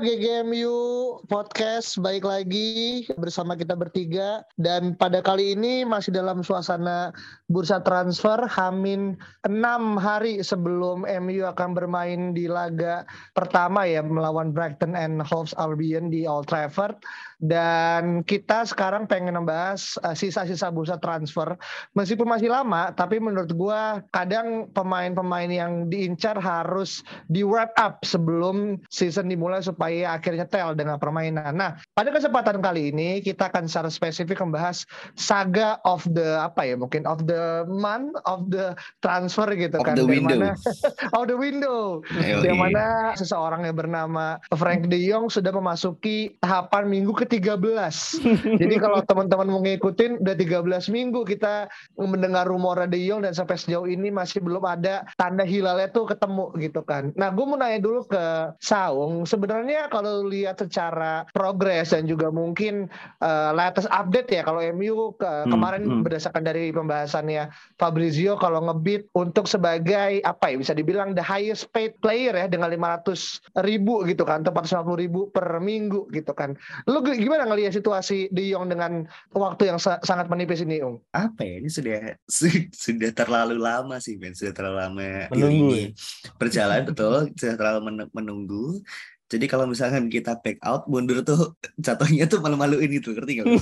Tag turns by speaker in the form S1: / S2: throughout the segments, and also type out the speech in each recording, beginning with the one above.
S1: GGMU Podcast, baik lagi bersama kita bertiga. Dan pada kali ini masih dalam suasana bursa transfer Hamin 6 hari sebelum MU akan bermain di laga pertama ya melawan Brighton and Hove Albion di Old Trafford dan kita sekarang pengen membahas uh, sisa-sisa bursa transfer meskipun masih lama tapi menurut gua kadang pemain-pemain yang diincar harus di wrap up sebelum season dimulai supaya akhirnya tel dengan permainan. Nah, pada kesempatan kali ini kita akan secara spesifik membahas saga of the apa ya mungkin of the month of the transfer gitu
S2: Of
S1: kan
S2: the window.
S1: mana- of the window yang mana seseorang yang bernama Frank De Jong sudah memasuki tahapan minggu ke-13. Jadi kalau teman-teman mau ngikutin udah 13 minggu kita mendengar rumor Jong dan sampai sejauh ini masih belum ada tanda hilalnya tuh ketemu gitu kan. Nah, gue mau nanya dulu ke Saung, sebenarnya kalau lihat secara progres dan juga mungkin eh, latest update ya kalau MU ke-
S2: Hmm,
S1: kemarin
S2: hmm.
S1: berdasarkan dari pembahasannya Fabrizio kalau ngebit untuk sebagai apa ya bisa dibilang the highest paid player ya dengan 500 ribu gitu kan atau 450 ribu per minggu gitu kan lu gimana ngelihat situasi De Jong dengan waktu yang sa- sangat menipis ini Ung?
S2: apa ya ini sudah su- sudah terlalu lama sih Ben. Sudah terlalu lama
S3: Menunggu
S2: ini berjalan betul. Sudah terlalu men- menunggu jadi kalau misalkan kita back out mundur tuh jatuhnya tuh malu-maluin gitu ngerti nggak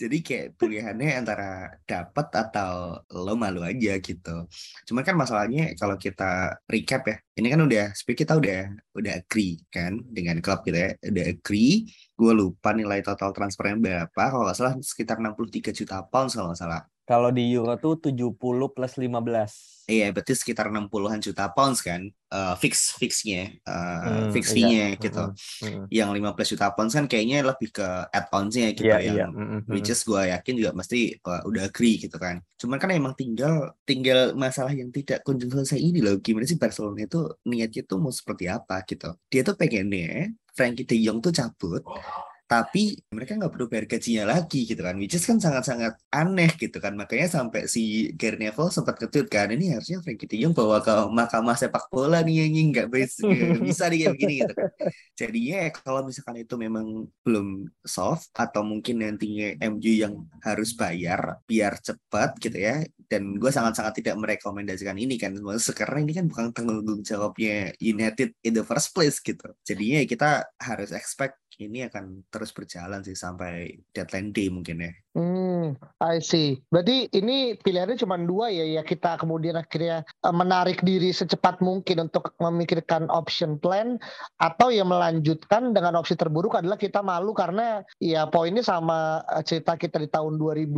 S2: jadi kayak pilihannya antara dapat atau lo malu aja gitu. Cuman kan masalahnya kalau kita recap ya ini kan udah speak kita udah udah agree kan dengan klub kita ya. Udah agree gue lupa nilai total transfernya berapa kalau nggak salah sekitar 63 juta pounds kalau nggak salah
S3: Kalau di Euro tuh 70 plus 15.
S2: Iya, berarti sekitar 60-an juta pounds kan, eh, fix fixnya, eh,
S3: Hmm,
S2: fix
S3: iya.
S2: fee-nya gitu.
S3: Mm-mm.
S2: Yang 15 juta pounds kan kayaknya lebih ke add-ons-nya gitu
S3: Iya,
S2: yang
S3: iya. Mm-mm.
S2: which is gue yakin juga mesti uh, udah agree gitu kan. Cuman kan emang tinggal tinggal masalah yang tidak kunjung selesai ini loh. Gimana sih Barcelona itu niatnya tuh mau seperti apa gitu. Dia tuh pengennya Frankie De Jong tuh cabut tapi mereka nggak perlu bayar gajinya lagi gitu kan which is kan sangat-sangat aneh gitu kan. Makanya sampai si Gary Neville sempat ketut kan ini harusnya Frankie De Jong bawa ke mahkamah sepak bola nih yang nggak bisa nggak bisa nih kayak begini gitu kan. Jadinya kalau misalkan itu memang belum soft atau mungkin nantinya MU yang harus bayar biar cepat gitu ya dan gue sangat-sangat tidak merekomendasikan ini kan. Sekarang ini kan bukan tanggung jawabnya United in the first place gitu. Jadinya ya kita harus expect ini akan terus berjalan sih sampai deadline day mungkin ya
S1: Hmm, I see. Berarti ini pilihannya cuma dua ya, ya kita kemudian akhirnya eh, menarik diri secepat mungkin untuk memikirkan option plan atau ya melanjutkan dengan opsi terburuk adalah kita malu karena ya poinnya sama eh, cerita kita di tahun 2000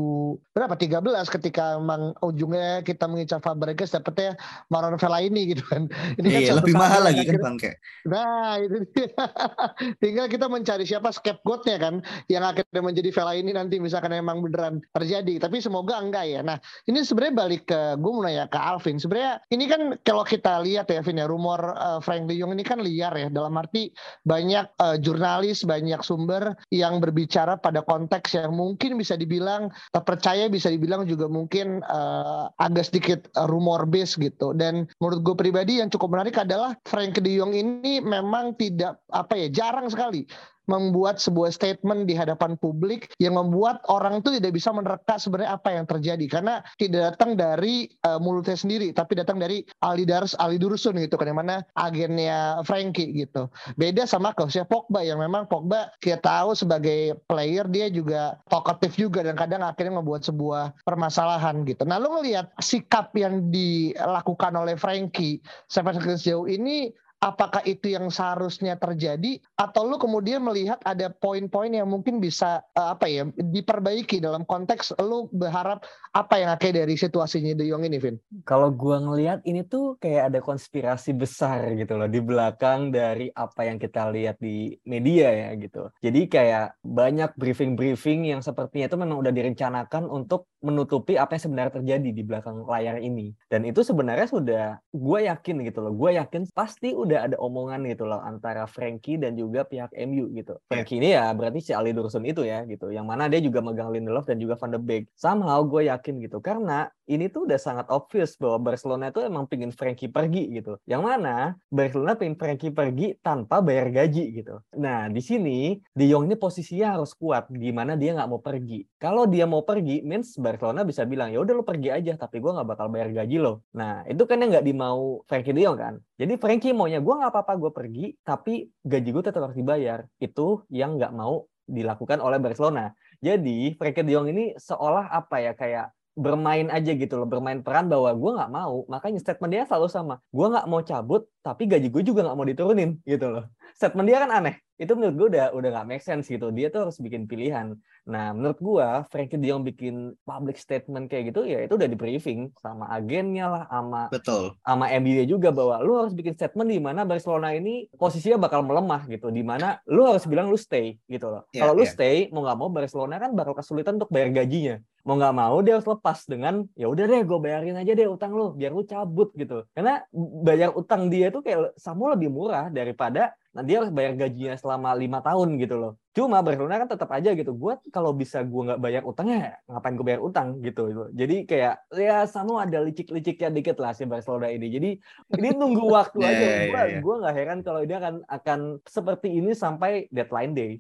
S1: berapa 13 ketika emang ujungnya kita mengincar Fabregas dapetnya Maron Fellaini gitu kan. Ini kan
S2: iya lebih mahal
S1: yang
S2: lagi kan
S1: akhirnya-
S2: bang kayak
S1: Nah, itu dia. Tinggal kita mencari siapa scapegoatnya kan yang akhirnya menjadi Vela ini nanti misalkan emang beneran terjadi. Tapi semoga enggak ya. Nah, ini sebenarnya balik ke gue mau nanya ke Alvin. Sebenarnya ini kan kalau kita lihat ya Vin ya rumor eh, Frank De Jong ini kan liar ya dalam arti banyak eh, jurnalis, banyak sumber yang berbicara pada konteks yang mungkin bisa dibilang terpercaya, bisa dibilang juga mungkin eh, agak sedikit rumor base gitu. Dan menurut gue pribadi yang cukup menarik adalah Frank De Jong ini memang tidak apa ya jarang sekali membuat sebuah statement di hadapan publik yang membuat orang itu tidak bisa menerka sebenarnya apa yang terjadi. Karena tidak datang dari eh, mulutnya sendiri tapi datang dari Ali Dars Ali Dursun gitu kan mana agennya Frankie gitu. Beda sama kasusnya Pogba yang memang Pogba kita tahu sebagai player dia juga talkative juga dan kadang akhirnya membuat sebuah permasalahan gitu. Nah lu ngelihat sikap yang dilakukan oleh Frankie sampai sejauh ini apakah itu yang seharusnya terjadi atau lu kemudian melihat ada poin-poin yang mungkin bisa uh, apa ya diperbaiki dalam konteks lu berharap apa yang akhirnya dari situasinya De Jong ini, Vin?
S3: Kalau gua ngelihat ini tuh kayak ada konspirasi besar gitu loh di belakang dari apa yang kita lihat di media ya gitu. Jadi kayak banyak briefing-briefing yang sepertinya itu memang udah direncanakan untuk menutupi apa yang sebenarnya terjadi di belakang layar ini. Dan itu sebenarnya sudah gue yakin gitu loh. Gue yakin pasti udah ada omongan gitu loh antara Frankie dan juga pihak MU gitu. Frankie ini ya berarti si Ali Dursun itu ya gitu. Yang mana dia juga megang Lindelof dan juga Van de Beek. Somehow gue yakin gitu. Karena ini tuh udah sangat obvious bahwa Barcelona itu emang pingin Frankie pergi gitu. Yang mana Barcelona pingin Frankie pergi tanpa bayar gaji gitu. Nah di sini De Jong ini posisinya harus kuat. Gimana dia nggak mau pergi. Kalau dia mau pergi means Barcelona bisa bilang ya udah lo pergi aja tapi gue nggak bakal bayar gaji lo. Nah itu kan yang nggak dimau Frankie De Jong kan. Jadi Frankie maunya gue nggak apa-apa gue pergi tapi gaji gue tetap harus dibayar. Itu yang nggak mau dilakukan oleh Barcelona. Jadi Frankie De Jong ini seolah apa ya kayak bermain aja gitu loh, bermain peran bahwa gue nggak mau, makanya statement dia selalu sama, gue nggak mau cabut, tapi gaji gue juga nggak mau diturunin gitu loh. Statement dia kan aneh, itu menurut gue udah udah nggak make sense gitu, dia tuh harus bikin pilihan. Nah menurut gue, Frankie De Jong bikin public statement kayak gitu, ya itu udah di briefing sama agennya lah, sama
S2: Betul.
S3: sama MU juga bahwa lu harus bikin statement di mana Barcelona ini posisinya bakal melemah gitu, di mana lu harus bilang lu stay gitu loh.
S2: Yeah,
S3: Kalau lu
S2: yeah.
S3: stay, mau nggak mau Barcelona kan bakal kesulitan untuk bayar gajinya mau nggak mau dia harus lepas dengan ya udah deh gue bayarin aja deh utang lu biar lu cabut gitu karena bayar utang dia tuh kayak Samu lebih murah daripada nah dia harus bayar gajinya selama lima tahun gitu loh cuma Barcelona kan tetap aja gitu gue kalau bisa gue nggak bayar utangnya ngapain gue bayar utang gitu gitu jadi kayak ya Samu ada licik-liciknya dikit lah si Barcelona ini jadi ini nunggu waktu aja
S2: ya,
S3: gue
S2: ya.
S3: gue nggak heran kalau dia akan akan seperti ini sampai deadline day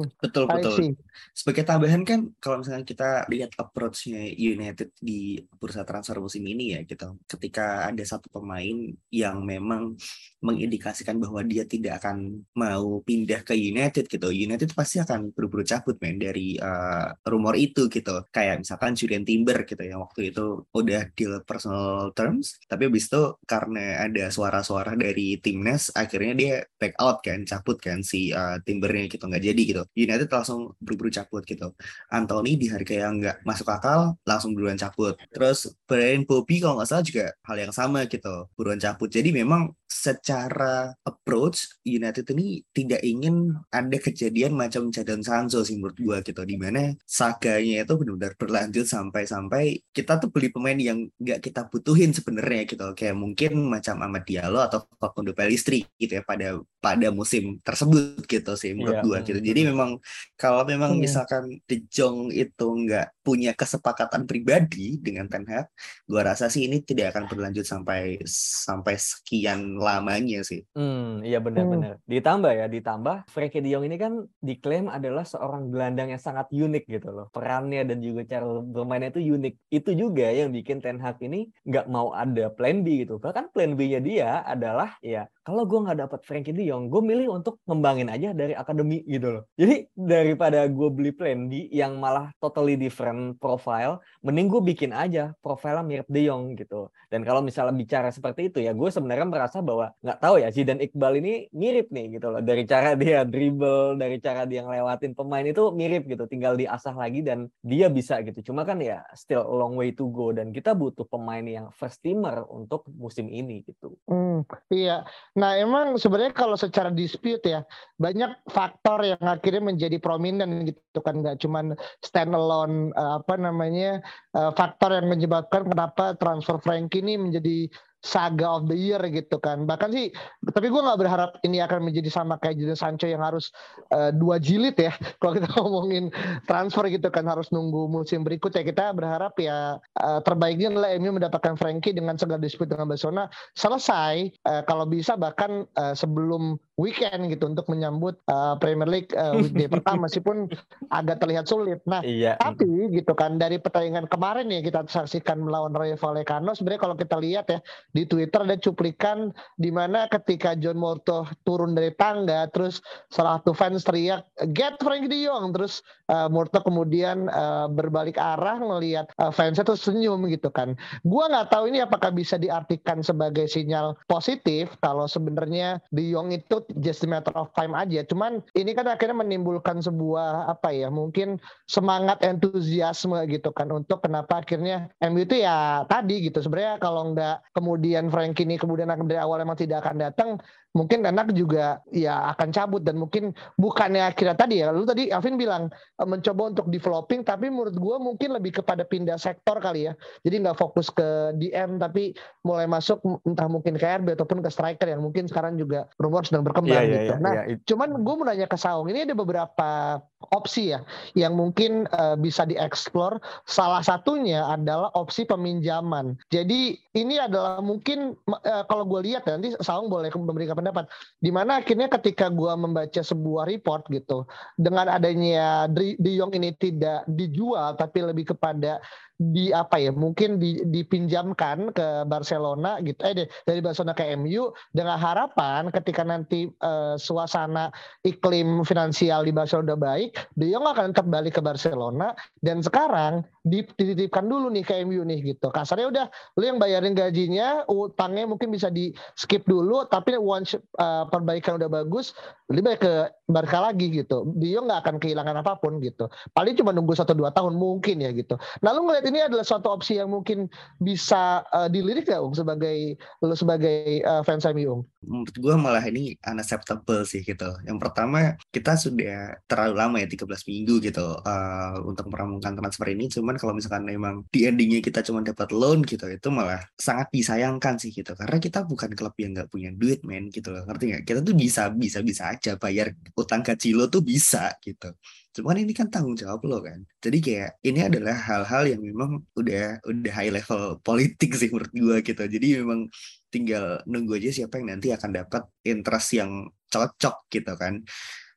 S1: Hmm,
S2: Betul betul. Sebagai tambahan kan kalau misalnya kita lihat approach-nya United di bursa transfer musim ini ya gitu. Ketika ada satu pemain yang memang mengindikasikan bahwa dia tidak akan mau pindah ke United gitu. United pasti akan buru-buru cabut men dari eh, rumor itu gitu. Kayak misalkan Julian Timber gitu yang waktu itu udah deal personal terms, tapi habis itu karena ada suara-suara dari timnas akhirnya dia back out kan, cabut kan si eh, Timbernya gitu nggak jadi gitu. United langsung buru-buru cabut gitu. Anthony di harga yang nggak masuk akal langsung buruan cabut. Terus Brian Bobby kalau nggak salah juga hal yang sama gitu, buruan cabut. Jadi memang secara approach United ini tidak ingin ada kejadian macam Jadon Sancho sih menurut gua gitu di mana saganya itu benar-benar berlanjut sampai-sampai kita tuh beli pemain yang nggak kita butuhin sebenarnya gitu. Kayak mungkin macam Ahmad Diallo atau Facundo Pellistri gitu ya pada pada musim tersebut gitu sih menurut
S3: Iya.
S2: gua gitu jadi memang kalau memang
S1: Hmm.
S2: misalkan De Jong itu nggak punya kesepakatan pribadi dengan Ten Hag gua rasa sih ini tidak akan berlanjut sampai sampai sekian lamanya sih
S3: Hmm, iya benar-benar. Ditambah ya, ditambah Frankie De Jong ini kan diklaim adalah seorang gelandang yang sangat unik gitu loh. Perannya dan juga cara bermainnya itu unik. Itu juga yang bikin Ten Hag ini nggak mau ada plan B gitu. Bahkan plan B-nya dia adalah ya kalau gue nggak dapat Frankie De Jong, gue milih untuk ngembangin aja dari akademi gitu loh. Jadi daripada gue beli plan B yang malah totally different profile, mending gue bikin aja profilnya mirip De Jong gitu. Dan kalau misalnya bicara seperti itu ya gue sebenarnya merasa bahwa nggak tahu ya Zidane Iqbal ini mirip nih gitu loh dari cara dia dribble, dari cara dia ngelewatin pemain itu mirip gitu, tinggal diasah lagi dan dia bisa gitu. Cuma kan ya still a long way to go dan kita butuh pemain yang first teamer untuk musim ini gitu.
S1: Hmm, iya. Nah, emang sebenarnya kalau secara dispute ya, banyak faktor yang akhirnya menjadi prominent gitu kan, nggak cuman standalone eh, apa namanya eh, faktor yang menyebabkan kenapa transfer Frankie ini menjadi saga of the year gitu kan. Bahkan sih, tapi gue nggak berharap ini akan menjadi sama kayak Jadon Sancho yang harus eh, dua jilid ya. Kalau kita ngomongin transfer gitu kan harus nunggu musim berikut ya. Kita berharap ya eh, terbaiknya adalah MU mendapatkan Frankie dengan segala dispute dengan Barcelona selesai eh, kalau bisa bahkan eh, sebelum weekend gitu untuk menyambut eh, Premier League eh, weekday pertama meskipun agak terlihat sulit. Nah,
S3: Iya.
S1: tapi gitu kan dari pertandingan kemarin ya kita saksikan melawan Rayo Vallecano sebenarnya kalau kita lihat ya di Twitter ada cuplikan di mana ketika John Morto turun dari tangga, terus salah satu fans teriak get Frank De Jong, terus uh, Morto kemudian uh, berbalik arah melihat uh, fansnya tuh senyum gitu kan. Gua nggak tahu ini apakah bisa diartikan sebagai sinyal positif kalau sebenarnya De Jong itu just a matter of time aja. Cuman ini kan akhirnya menimbulkan sebuah apa ya mungkin semangat entusiasme gitu kan untuk kenapa akhirnya MU itu ya tadi gitu sebenarnya kalau nggak kemudian Frank ini kemudian dari awal emang tidak akan datang mungkin anak juga ya akan cabut dan mungkin bukannya akhirnya tadi ya lu tadi Alvin bilang eh, mencoba untuk developing tapi menurut gue mungkin lebih kepada pindah sektor kali ya jadi nggak fokus ke DM tapi mulai masuk entah mungkin ke RB ataupun ke striker yang mungkin sekarang juga rumor sedang berkembang yeah, iya, gitu. Yeah, nah, yeah, cuman gue mau nanya ke Saung ini ada beberapa opsi ya yang mungkin uh, bisa dieksplor. Salah satunya adalah opsi peminjaman. Jadi ini adalah mungkin uh, kalau gue lihat ya, nanti Saung boleh memberikan pendapat. Di mana akhirnya ketika gue membaca sebuah report gitu dengan adanya De Jong ini tidak dijual tapi lebih kepada di apa ya mungkin di, dipinjamkan ke Barcelona gitu. Eh dari Barcelona ke MU dengan harapan ketika nanti uh, suasana iklim finansial di Barcelona udah baik De Jong akan tetap balik ke Barcelona. Dan sekarang dititipkan dulu nih ke MU nih gitu. Kasarnya udah lu yang bayarin gajinya utangnya mungkin bisa di skip dulu tapi once uh, perbaikan udah bagus lebih baik ke Barca lagi gitu. Jong nggak akan kehilangan apa pun gitu. Paling cuma nunggu satu dua tahun mungkin ya gitu. Nah lu ngeliat ini adalah suatu opsi yang mungkin bisa uh, dilirik nggak Ung sebagai lo sebagai uh, fans MU Ung?
S2: Menurut gue malah ini unacceptable sih gitu. Yang pertama kita sudah terlalu lama ya 13 minggu gitu uh, untuk meramukan transfer ini. Cuman kalau misalkan memang di endingnya kita cuma dapat loan gitu itu malah sangat disayangkan sih gitu. Karena kita bukan klub yang nggak punya duit men gitu loh. Ngerti nggak? Kita tuh bisa bisa bisa aja bayar utang gaji lo tuh bisa gitu. Cuman ini kan tanggung jawab lo kan. Jadi kayak ini adalah hal-hal yang memang udah udah high level politik sih menurut gue gitu. Jadi memang tinggal nunggu aja siapa yang nanti akan dapat interest yang cocok gitu kan.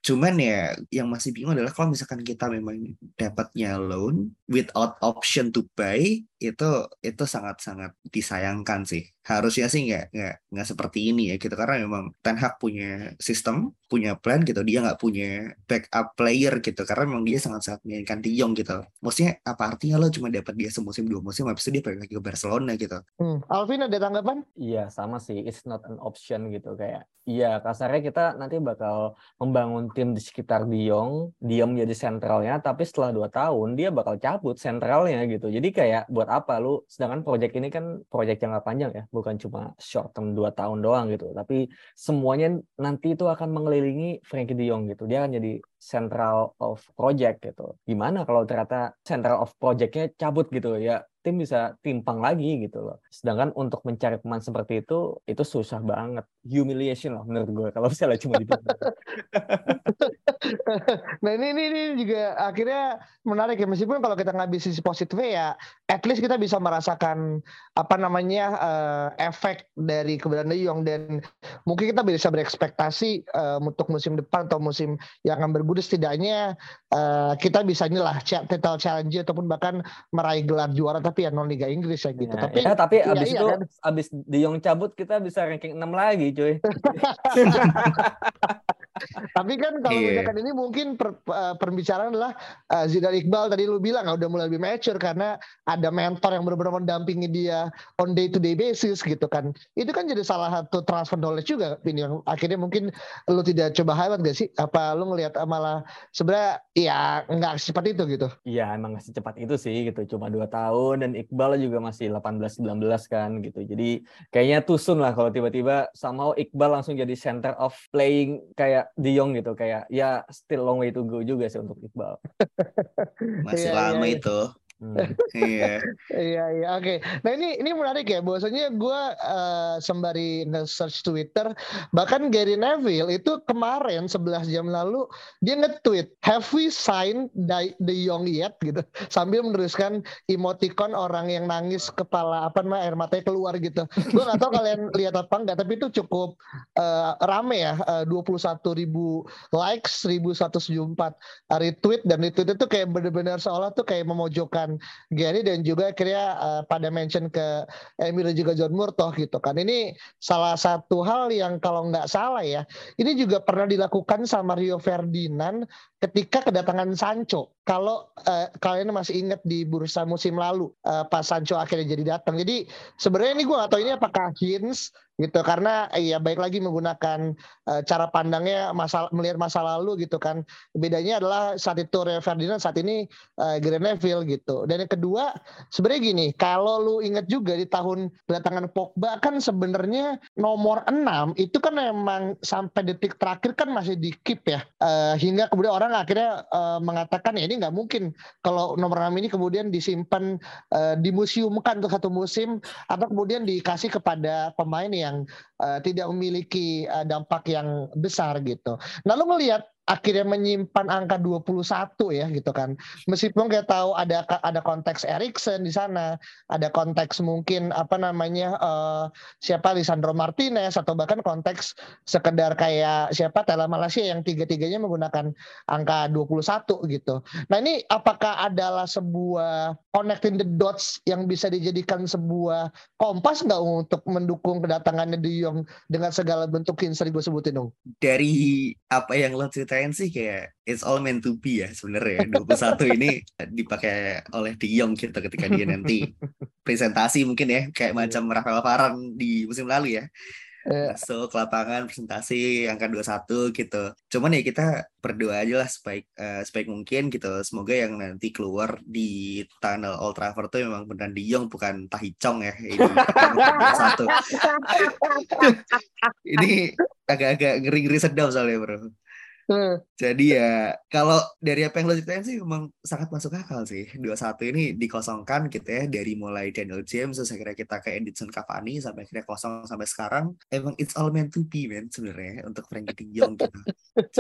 S2: Cuman ya yang masih bingung adalah kalau misalkan kita memang dapatnya loan without option to buy itu itu sangat-sangat disayangkan sih. Harusnya sih nggak nggak nggak seperti ini ya gitu karena memang Ten Hag punya sistem, punya plan gitu. Dia nggak punya backup player gitu karena memang dia sangat-sangat menginginkan De Jong gitu. Maksudnya apa artinya lo cuma dapat dia semusim dua musim habis itu dia balik lagi ke Barcelona gitu.
S1: Hmm. Alvin ada tanggapan?
S3: Iya sama sih. It's not an option gitu kayak. Iya kasarnya kita nanti bakal membangun tim di sekitar De Jong, dia menjadi sentralnya, tapi setelah dua tahun dia bakal cabut sentralnya gitu. Jadi kayak buat apa lu sedangkan proyek ini kan proyek jangka panjang ya bukan cuma short term dua tahun doang gitu. Tapi semuanya nanti itu akan mengelilingi Frankie De Jong gitu. Dia akan jadi central of project gitu gimana kalau ternyata central of projectnya cabut gitu ya tim bisa timpang lagi gitu loh. Sedangkan untuk mencari pemain seperti itu itu susah banget. Humiliation lah menurut gue kalau misalnya cuma di
S1: nah ini, ini ini juga akhirnya menarik ya meskipun kalau kita nggak sisi positifnya ya at least kita bisa merasakan apa namanya uh, efek dari keberadaan De Jong dan mungkin kita bisa berekspektasi uh, untuk musim depan atau musim yang akan bergulir setidaknya uh, kita bisa inilah title challenge ataupun bahkan meraih gelar juara tapi ya non Liga Inggris ya gitu.
S3: Ya,
S1: tapi
S3: ya, tapi iya, abis iya, itu kan? abis De Jong cabut kita bisa ranking 6 lagi, cuy.
S1: Tapi kan kalau yeah. misalkan ini mungkin per, uh, perbicaraan adalah uh, Zidane Iqbal tadi lu bilang uh, udah mulai lebih mature karena ada mentor yang benar-benar mendampingi dia on day to day basis gitu kan. Itu kan jadi salah satu transfer knowledge juga ini yang akhirnya mungkin lu tidak coba highlight gak sih? Apa lu ngelihat uh, malah sebenarnya ya nggak secepat itu gitu?
S3: Iya emang nggak secepat itu sih gitu. Cuma dua tahun dan Iqbal juga masih 18-19 kan gitu. Jadi kayaknya tusun lah kalau tiba-tiba somehow Iqbal langsung jadi center of playing kayak De Jong gitu kayak ya still long way to go juga sih untuk Iqbal.
S2: Masih yeah, lama yeah, itu.
S1: Hmm. Iya. Iya iya oke. Nah ini ini menarik ya. Bahwasanya gue uh, sembari nge-search Twitter, bahkan Gary Neville itu kemarin 11 jam lalu dia nge-tweet, "Have we signed the, young yet?" gitu. Sambil meneruskan emoticon orang yang nangis kepala apa namanya air matanya keluar gitu. Gue gak tahu kalian lihat apa enggak, tapi itu cukup uh, rame ya. Uh, 21 ribu likes, 1174 retweet dan retweet itu kayak benar-benar seolah tuh kayak memojokkan Gary dan juga akhirnya uh, pada mention ke Emil dan juga John Murtoh gitu kan. Ini salah satu hal yang kalau nggak salah ya, ini juga pernah dilakukan sama Rio Ferdinand ketika kedatangan Sancho. Kalau uh, kalian masih ingat di bursa musim lalu uh, pas Sancho akhirnya jadi datang. Jadi sebenarnya ini gue gak tahu ini apakah hints gitu. Karena ya baik lagi menggunakan uh, cara pandangnya masa melihat masa lalu gitu kan. Bedanya adalah saat itu Rio Ferdinand saat ini uh, Gary Neville gitu. Dan yang kedua sebenarnya gini kalau lu ingat juga di tahun kedatangan Pogba kan sebenarnya nomor 6 itu kan memang sampai detik terakhir kan masih di keep ya. Uh, hingga kemudian orang akhirnya uh, mengatakan ya ini nggak mungkin kalau nomor 6 ini kemudian disimpan uh, dimuseumkan untuk satu musim atau kemudian dikasih kepada pemain yang uh, tidak memiliki uh, dampak yang besar gitu. Nah, lu ngelihat akhirnya menyimpan angka 21 ya gitu kan. Meskipun kita tahu ada ada konteks Erikson di sana, ada konteks mungkin apa namanya uh, siapa Lisandro Martinez atau bahkan konteks sekedar kayak siapa Tela Malaysia yang tiga-tiganya menggunakan angka 21 gitu. Nah, ini apakah adalah sebuah connecting the dots yang bisa dijadikan sebuah kompas nggak untuk mendukung kedatangannya De Jong dengan segala bentuk yang sering gue sebutin dong?
S2: Dari apa yang lo cerita ceritain sih kayak it's all meant to be ya sebenarnya. 21 ini dipakai oleh De Jong gitu ketika dia nanti presentasi mungkin ya kayak iya. macam Rafael Varane di musim lalu ya. Yeah. So ke lapangan presentasi angka 21 gitu. Cuman ya kita berdoa aja lah sebaik uh, sebaik mungkin gitu. Semoga yang nanti keluar di tunnel Old Trafford tuh memang benar De Jong bukan Tahicong ya. Ini satu. ini agak-agak ngeri-ngeri sedap soalnya bro. Hmm. Jadi ya kalau dari apa yang lo ceritain sih memang sangat masuk akal sih. 21 ini dikosongkan gitu ya dari mulai Daniel James terus akhirnya kita ke Edinson Cavani sampai akhirnya kosong sampai sekarang. Emang it's all meant to be man sebenarnya untuk Frankie De Jong gitu.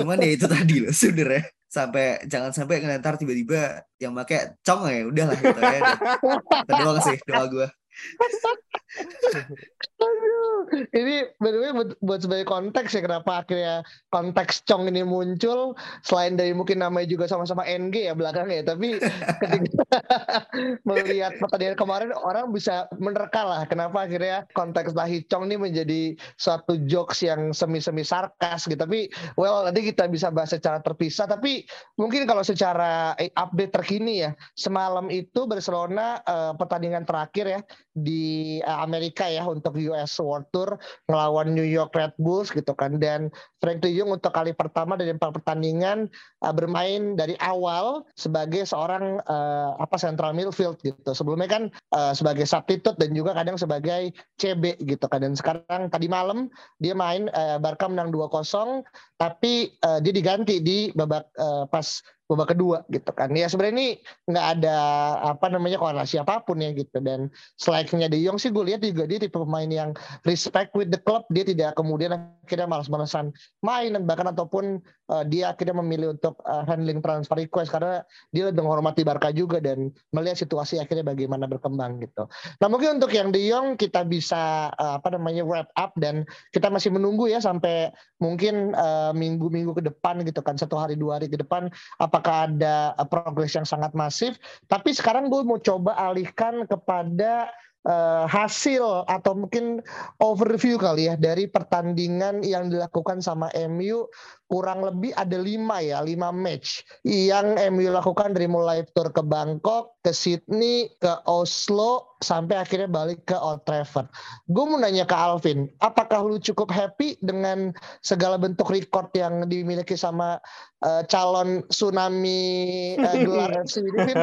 S2: Cuman ya itu tadi loh sebenarnya sampai jangan sampai ngelantar tiba-tiba yang pakai cong ya udahlah gitu ya. Itu doang sih doa gue.
S1: Ini by buat, buat sebagai konteks ya kenapa akhirnya konteks Chong ini muncul selain dari mungkin namanya juga sama-sama NG ya belakangnya tapi ketika melihat pertandingan kemarin orang bisa menerka lah kenapa akhirnya konteks Tahi Chong ini menjadi suatu jokes yang semi-semi sarkas gitu. Tapi well nanti kita bisa bahas secara terpisah. Tapi mungkin kalau secara eh, update terkini ya semalam itu Barcelona uh, pertandingan terakhir ya di uh, Amerika ya untuk US World Tour melawan New York Red Bulls gitu kan. Dan Frank De Jong untuk kali pertama dari empat pertandingan uh, bermain dari awal sebagai seorang uh, apa central midfield gitu. Sebelumnya kan uh, sebagai substitute dan juga kadang sebagai CB gitu kan. Dan sekarang tadi malam dia main uh, Barca menang 2-0 tapi uh, dia diganti di babak uh, pas babak kedua gitu kan. Ya sebenarnya ini nggak ada apa namanya korelasi apa pun ya gitu. Dan selainnya De Jong sih gue lihat juga dia tipe pemain yang respect with the club. Dia tidak kemudian akhirnya malas-malasan main dan bahkan ataupun uh, dia akhirnya memilih untuk uh, handling transfer request karena dia lebih menghormati Barca juga dan melihat situasi akhirnya bagaimana berkembang gitu. Nah mungkin untuk yang De Jong kita bisa uh, apa namanya wrap up dan kita masih menunggu ya sampai mungkin minggu-minggu uh, ke depan gitu kan satu hari dua hari ke depan apakah ada uh, progres yang sangat masif. Tapi sekarang gue mau coba alihkan kepada uh, hasil atau mungkin overview kali ya dari pertandingan yang dilakukan sama MU kurang lebih ada lima ya lima match yang MU lakukan dari mulai tour ke Bangkok ke Sydney ke Oslo sampai akhirnya balik ke Old Trafford. Gue mau nanya ke Alvin, apakah lu cukup happy dengan segala bentuk record yang dimiliki sama uh, calon tsunami uh, gelar FC ini?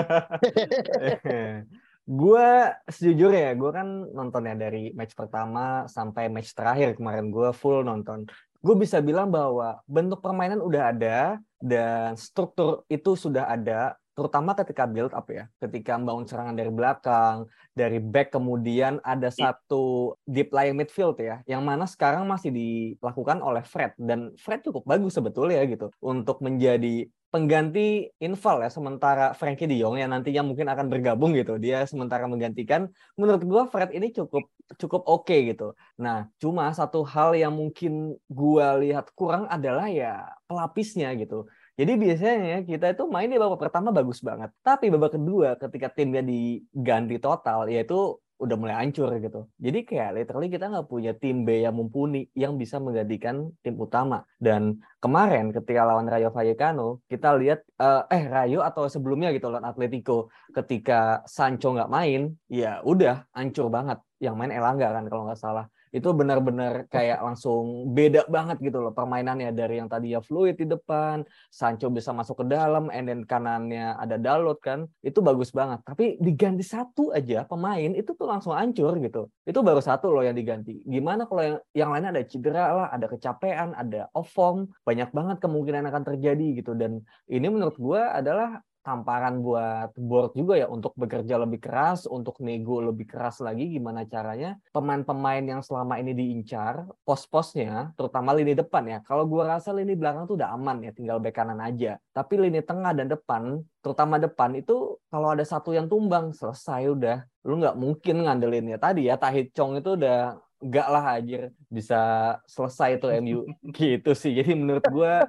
S3: Gue sejujurnya, gue kan nonton ya dari match pertama sampai match terakhir kemarin gue full nonton. Gue bisa bilang bahwa bentuk permainan udah ada dan struktur itu sudah ada, terutama ketika build up ya, ketika membangun serangan dari belakang, dari back kemudian ada iya. satu deep lying midfield ya, yang mana sekarang masih dilakukan oleh Fred dan Fred cukup bagus sebetulnya gitu untuk menjadi pengganti Inval ya sementara Frankie De Jong yang nantinya mungkin akan bergabung gitu. Dia sementara menggantikan. Menurut gua Fred ini cukup cukup oke okay, gitu. Nah cuma satu hal yang mungkin gua lihat kurang adalah ya pelapisnya gitu. Jadi biasanya kita itu main di babak pertama bagus banget. Tapi babak kedua ketika timnya diganti total, yaitu udah mulai hancur gitu. Jadi kayak literally kita nggak punya tim B yang mumpuni yang bisa menggantikan tim utama. Dan kemarin ketika lawan Rayo Vallecano, kita lihat uh, eh Rayo atau sebelumnya gitu lawan Atletico, ketika Sancho nggak main, ya udah hancur banget. Yang main Elangga kan kalau nggak salah itu benar-benar kayak langsung beda banget gitu loh permainannya dari yang tadi ya fluid di depan, Sancho bisa masuk ke dalam, and then kanannya ada Dalot kan, itu bagus banget. Tapi diganti satu aja pemain itu tuh langsung hancur gitu. Itu baru satu loh yang diganti. Gimana kalau yang yang lainnya ada cedera lah, ada kecapean, ada off form, banyak banget kemungkinan akan terjadi gitu. Dan ini menurut gue adalah tamparan buat board juga ya untuk bekerja lebih keras, untuk nego lebih keras lagi gimana caranya pemain-pemain yang selama ini diincar pos-posnya, terutama lini depan ya. Kalau gua rasa lini belakang tuh udah aman ya, tinggal bek kanan aja. Tapi lini tengah dan depan, terutama depan itu kalau ada satu yang tumbang selesai udah. Lu nggak mungkin ngandelinnya tadi ya Tahit Chong itu udah enggak lah aja bisa selesai tuh MU gitu sih. Jadi menurut gua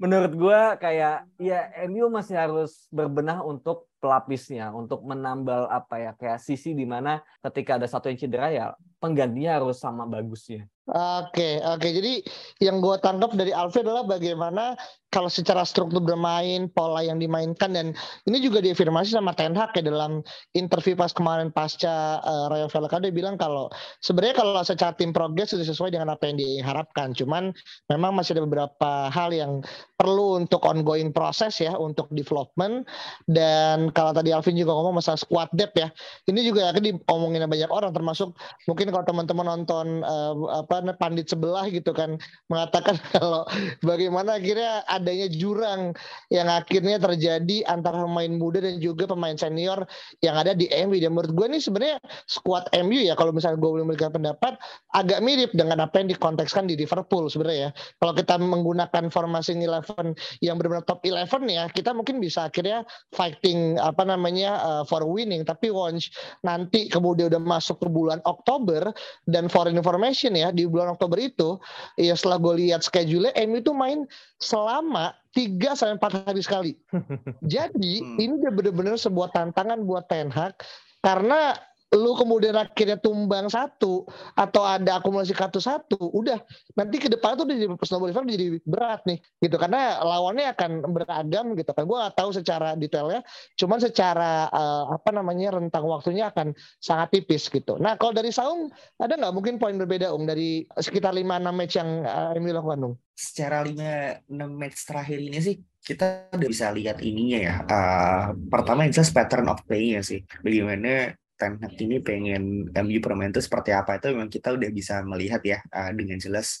S3: menurut gue kayak ya MU masih harus berbenah untuk pelapisnya untuk menambal apa ya kayak sisi di mana ketika ada satu yang cedera ya penggantinya harus sama bagusnya.
S1: Oke, oke. Jadi yang gue tangkap dari Alfred adalah bagaimana kalau secara struktur bermain, pola yang dimainkan dan ini juga diafirmasi sama Ten Hag ya dalam interview pas kemarin pasca uh, Rayo Vallecano dia bilang kalau sebenarnya kalau secara tim progres sudah sesuai dengan apa yang diharapkan. Cuman memang masih ada beberapa hal yang perlu untuk ongoing proses ya untuk development dan kalau tadi Alvin juga ngomong masalah squad depth ya. Ini juga akan diomongin banyak orang termasuk mungkin kalau teman-teman nonton uh, apa pandit sebelah gitu kan mengatakan kalau bagaimana akhirnya adanya jurang yang akhirnya terjadi antara pemain muda dan juga pemain senior yang ada di MU dan menurut gue ini sebenarnya squad MU ya kalau misalnya gue boleh memberikan pendapat agak mirip dengan apa yang dikontekskan di Liverpool sebenarnya ya. Kalau kita menggunakan formasi eleven yang benar-benar top eleven ya kita mungkin bisa akhirnya fighting apa namanya uh, for winning. Tapi once nanti kemudian udah masuk ke bulan Oktober dan for information ya di bulan Oktober itu ya setelah gue lihat schedule MU itu main selama tiga sampai empat hari sekali. Jadi hmm. ini udah bener-bener sebuah tantangan buat Ten Hag karena lu kemudian akhirnya tumbang satu atau ada akumulasi kartu satu, udah nanti ke depan tuh di snowball effect jadi berat nih gitu karena lawannya akan beragam gitu kan. Gue gak tahu secara detailnya, cuman secara uh, apa namanya rentang waktunya akan sangat tipis gitu. Nah kalau dari Saung ada nggak mungkin poin berbeda um dari sekitar lima enam match yang uh, Emil lakukan um?
S2: Secara lima enam match terakhir ini sih kita udah bisa lihat ininya ya. Uh, pertama yang jelas pattern of play-nya sih. Bagaimana Ten Hag ini pengen MU permain itu seperti apa itu memang kita udah bisa melihat ya uh, dengan jelas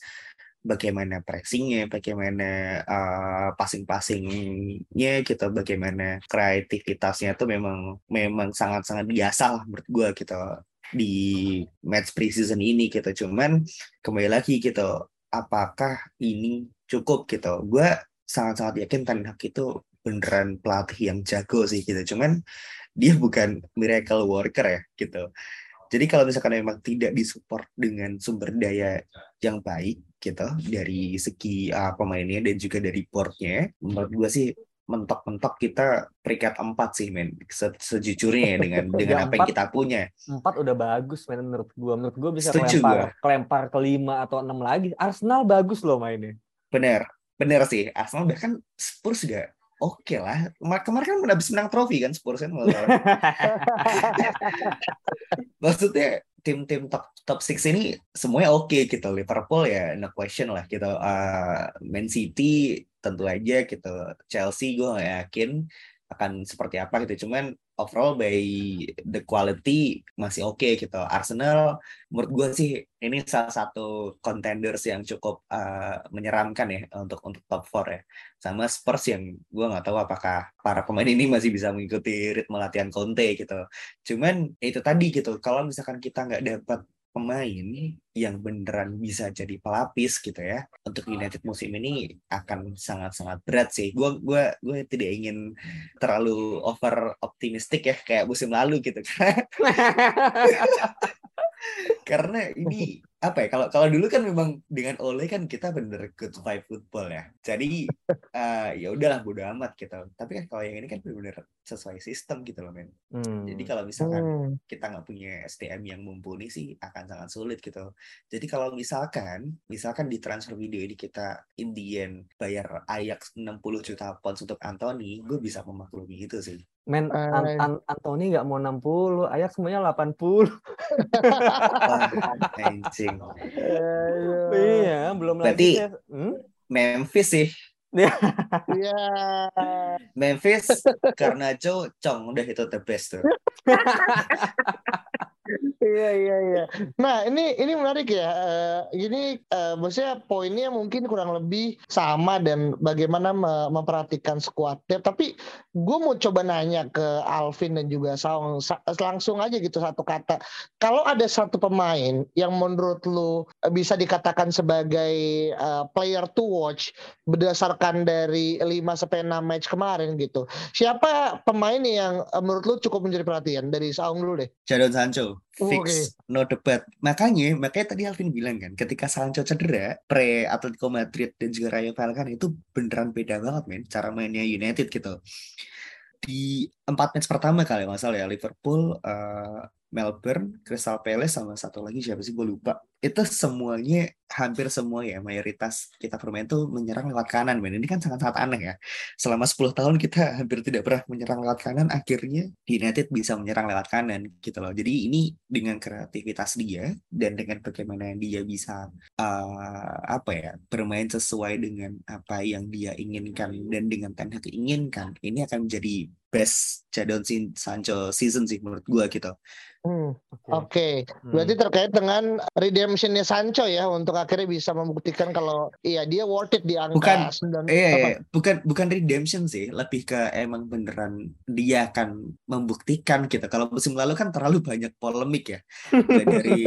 S2: bagaimana pressingnya, bagaimana uh, passing-passingnya gitu, bagaimana kreativitasnya itu memang memang sangat-sangat biasa lah menurut gue gitu di match preseason ini gitu. Cuman kembali lagi gitu, apakah ini cukup gitu? Gue sangat-sangat yakin Ten Hag itu beneran pelatih yang jago sih gitu. Cuman dia bukan miracle worker ya gitu. Jadi kalau misalkan memang tidak disupport dengan sumber daya yang baik gitu dari segi uh, pemainnya dan juga dari boardnya, menurut gue sih mentok-mentok kita peringkat empat sih men. Se sejujurnya ya dengan dengan apa yang kita punya.
S3: Empat udah bagus men menurut gue menurut gue bisa Setuju kelempar gua. kelempar ke lima atau enam lagi. Arsenal bagus loh mainnya.
S2: Bener. Bener sih. Arsenal bahkan Spurs juga oke okay lah. Kemarin kan habis menang trofi kan Spurs kan. Maksudnya tim-tim top top six ini semuanya oke okay, gitu. Liverpool ya no question lah gitu. Uh, Man City tentu aja gitu. Chelsea gue gak yakin akan seperti apa gitu. Cuman overall by the quality masih oke okay, gitu. Arsenal menurut gue sih ini salah satu contenders yang cukup uh, menyeramkan ya untuk untuk top 4 ya. Sama Spurs yang gue nggak tahu apakah para pemain ini masih bisa mengikuti ritme latihan Conte gitu. Cuman ya itu tadi gitu. Kalau misalkan kita nggak dapat pemain yang beneran bisa jadi pelapis gitu ya untuk United musim ini akan sangat-sangat berat sih. Gue gua gue tidak ingin terlalu over optimistik ya kayak musim lalu gitu Karena ini apa ya? Kalau kalau dulu kan memang dengan Ole kan kita bener good vibe football ya. Jadi uh, ya udahlah bodo amat gitu. Tapi kan kalau yang ini kan bener-bener sesuai sistem gitu loh men.
S3: Hmm.
S2: Jadi kalau misalkan
S1: Hmm.
S2: kita nggak punya SDM yang mumpuni sih akan sangat sulit gitu. Jadi kalau misalkan misalkan di transfer video ini kita Indian bayar Ajax 60 juta pounds untuk Anthony, gue bisa memaklumi itu sih.
S3: Men, An. An Anthony nggak mau 60, Ajax semuanya 80.
S2: Wah, anjing.
S3: iya, belum
S2: Berarti-
S3: lagi. Hmm?
S2: Memphis sih.
S1: Iya.
S2: Memphis karena Joe Chong udah itu the best tuh.
S1: Iya iya iya. Nah ini ini menarik ya. Eh, ini eh, maksudnya poinnya mungkin kurang lebih sama dan bagaimana me- memperhatikan skuadnya. Tapi gue mau coba nanya ke Alvin dan juga Saung Sa- langsung aja gitu satu kata. Kalau ada satu pemain yang menurut lu eh, bisa dikatakan sebagai player to watch berdasarkan dari 5 sampai 6 match kemarin gitu. Siapa pemain yang menurut lu cukup menjadi perhatian dari Saung dulu deh?
S2: Jadon Sancho fix
S1: Oke.
S2: no debat. Makanya makanya tadi Alvin bilang kan ketika Sancho cedera pre Atletico Madrid dan juga Rayo Vallecano itu beneran beda banget men cara mainnya United gitu. Di empat match pertama kali nggak salah ya Liverpool, eh, Melbourne, Crystal Palace sama satu lagi siapa sih gue lupa. Itu semuanya hampir semua ya mayoritas kita bermain tuh menyerang lewat kanan men. Ini kan sangat-sangat aneh ya. Selama 10 tahun kita hampir tidak pernah menyerang lewat kanan, akhirnya United bisa menyerang lewat kanan gitu loh. Jadi ini dengan kreativitas dia dan dengan bagaimana dia bisa eh, apa ya bermain sesuai dengan apa yang dia inginkan dan dengan Ten Hag inginkan, ini akan menjadi best Jadon Sin- Sancho season sih menurut gua gitu.
S1: Hmm.
S3: Oke.
S1: Oke,
S3: Hmm.
S1: berarti terkait dengan redemptionnya Sancho ya untuk akhirnya bisa membuktikan kalau iya dia worth it di angka
S2: Bukan,
S1: 9
S2: Eh,
S1: apa?
S2: bukan bukan redemption sih, lebih ke emang beneran dia akan membuktikan gitu. Kalau musim lalu kan terlalu banyak polemik ya. Mulai dari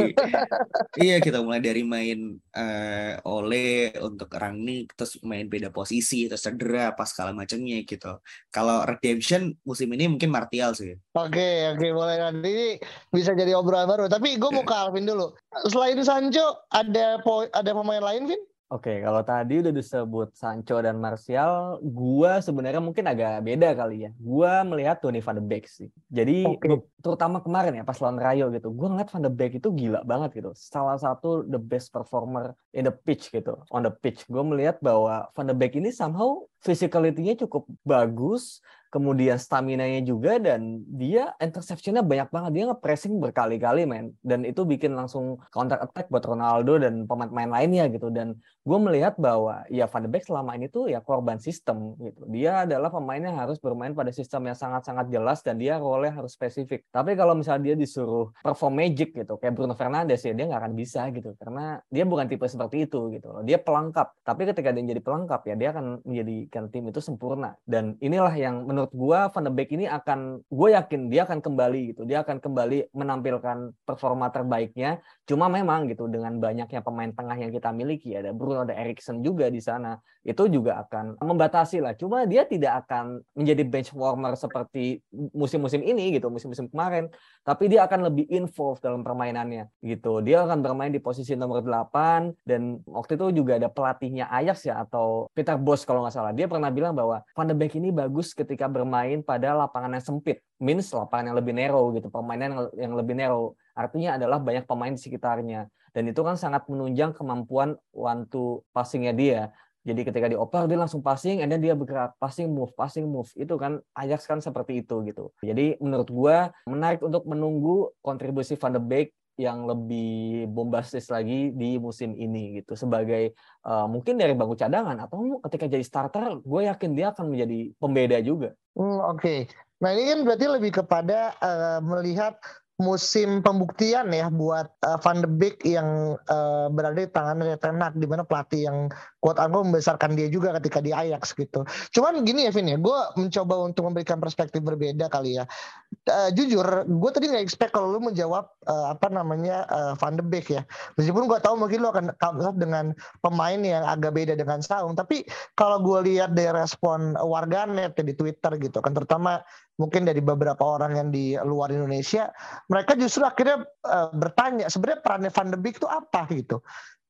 S2: iya kita mulai dari main eh, Ole untuk Rangnick, terus main beda posisi, terus cedera, pas segala macamnya gitu. Kalau redemption musim ini mungkin Martial sih.
S1: Oke, oke boleh nanti ini bisa jadi obrolan baru. Tapi gue mau ke Alvin dulu. Selain Sancho ada ada pemain lain, Vin?
S3: Oke, kalau tadi udah disebut Sancho dan Martial, gua sebenarnya mungkin agak beda kali ya. Gua melihat Donny van de Beek sih. Jadi be- terutama kemarin ya pas lawan Rayo gitu, gua ngeliat van de Beek itu gila banget gitu. Salah satu the best performer in the pitch gitu, on the pitch. Gue melihat bahwa van de Beek ini somehow physicality-nya cukup bagus, kemudian stamina-nya juga dan dia interception-nya banyak banget. Dia nge-pressing berkali-kali men dan itu bikin langsung counter attack buat Ronaldo dan pemain-pemain lainnya gitu dan gue melihat bahwa ya Van de Beek selama ini tuh ya korban sistem gitu. Dia adalah pemain yang harus bermain pada sistem yang sangat-sangat jelas dan dia role harus spesifik. Tapi kalau misalnya dia disuruh perform magic gitu kayak Bruno Fernandes ya dia nggak akan bisa gitu karena dia bukan tipe seperti itu gitu. Dia pelengkap. Tapi ketika dia jadi pelengkap ya dia akan menjadikan tim itu sempurna. Dan inilah yang menurut gua Van de Beek ini akan gue yakin dia akan kembali gitu. Dia akan kembali menampilkan performa terbaiknya Cuma memang gitu dengan banyaknya pemain tengah yang kita miliki ada Bruno ada Erikson juga di sana itu juga akan membatasi lah. Cuma dia tidak akan menjadi bench warmer seperti musim-musim ini gitu, musim-musim kemarin, tapi dia akan lebih involved dalam permainannya gitu. Dia akan bermain di posisi nomor 8 dan waktu itu juga ada pelatihnya Ajax ya atau Peter Bos kalau nggak salah. Dia pernah bilang bahwa Van de Beek ini bagus ketika bermain pada lapangan yang sempit, means lapangan yang lebih narrow gitu, permainan yang, yang lebih narrow. Artinya adalah banyak pemain di sekitarnya. Dan itu kan sangat menunjang kemampuan one to passingnya dia. Jadi ketika dioper dia langsung passing, and then dia bergerak passing move, passing move. Itu kan Ajax kan seperti itu gitu. Jadi menurut gua menarik untuk menunggu kontribusi Van de Beek yang lebih bombastis lagi di musim ini gitu sebagai uh, mungkin dari bangku cadangan atau ketika jadi starter gue yakin dia akan menjadi pembeda juga.
S1: Hmm, Oke, okay. nah ini kan berarti lebih kepada uh, melihat musim pembuktian ya buat uh, Van de Beek yang uh, berada di tangan dari Ten di mana pelatih yang quote unquote membesarkan dia juga ketika di Ajax gitu. Cuman gini ya Vin ya, gue mencoba untuk memberikan perspektif berbeda kali ya. Uh, jujur, gue tadi nggak expect kalau lu menjawab uh, apa namanya uh, Van de Beek ya. Meskipun gue tahu mungkin lu akan dengan pemain yang agak beda dengan Saung, tapi kalau gue lihat dari respon warganet ya di Twitter gitu kan, terutama mungkin dari beberapa orang yang di luar Indonesia, mereka justru akhirnya uh, bertanya sebenarnya perannya Van de Beek itu apa gitu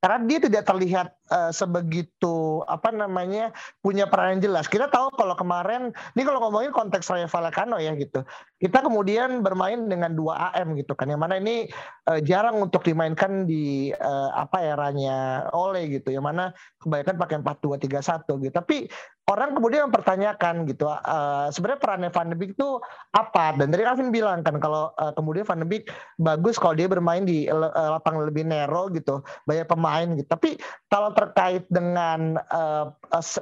S1: karena dia tidak terlihat uh, sebegitu apa namanya punya peran yang jelas. Kita tahu kalau kemarin ini kalau ngomongin konteks Rayo Vallecano ya gitu. Kita kemudian bermain dengan dua AM gitu kan. Yang mana ini uh, jarang untuk dimainkan di uh, apa eranya Oleh gitu. Yang mana kebanyakan pakai 4-2-3-1 gitu. Tapi orang kemudian mempertanyakan gitu uh, sebenarnya perannya Van de Beek itu apa dan dari Alvin bilang kan kalau uh, kemudian Van de Beek bagus kalau dia bermain di uh, lapangan lebih narrow gitu banyak pemain gitu tapi kalau terkait dengan uh,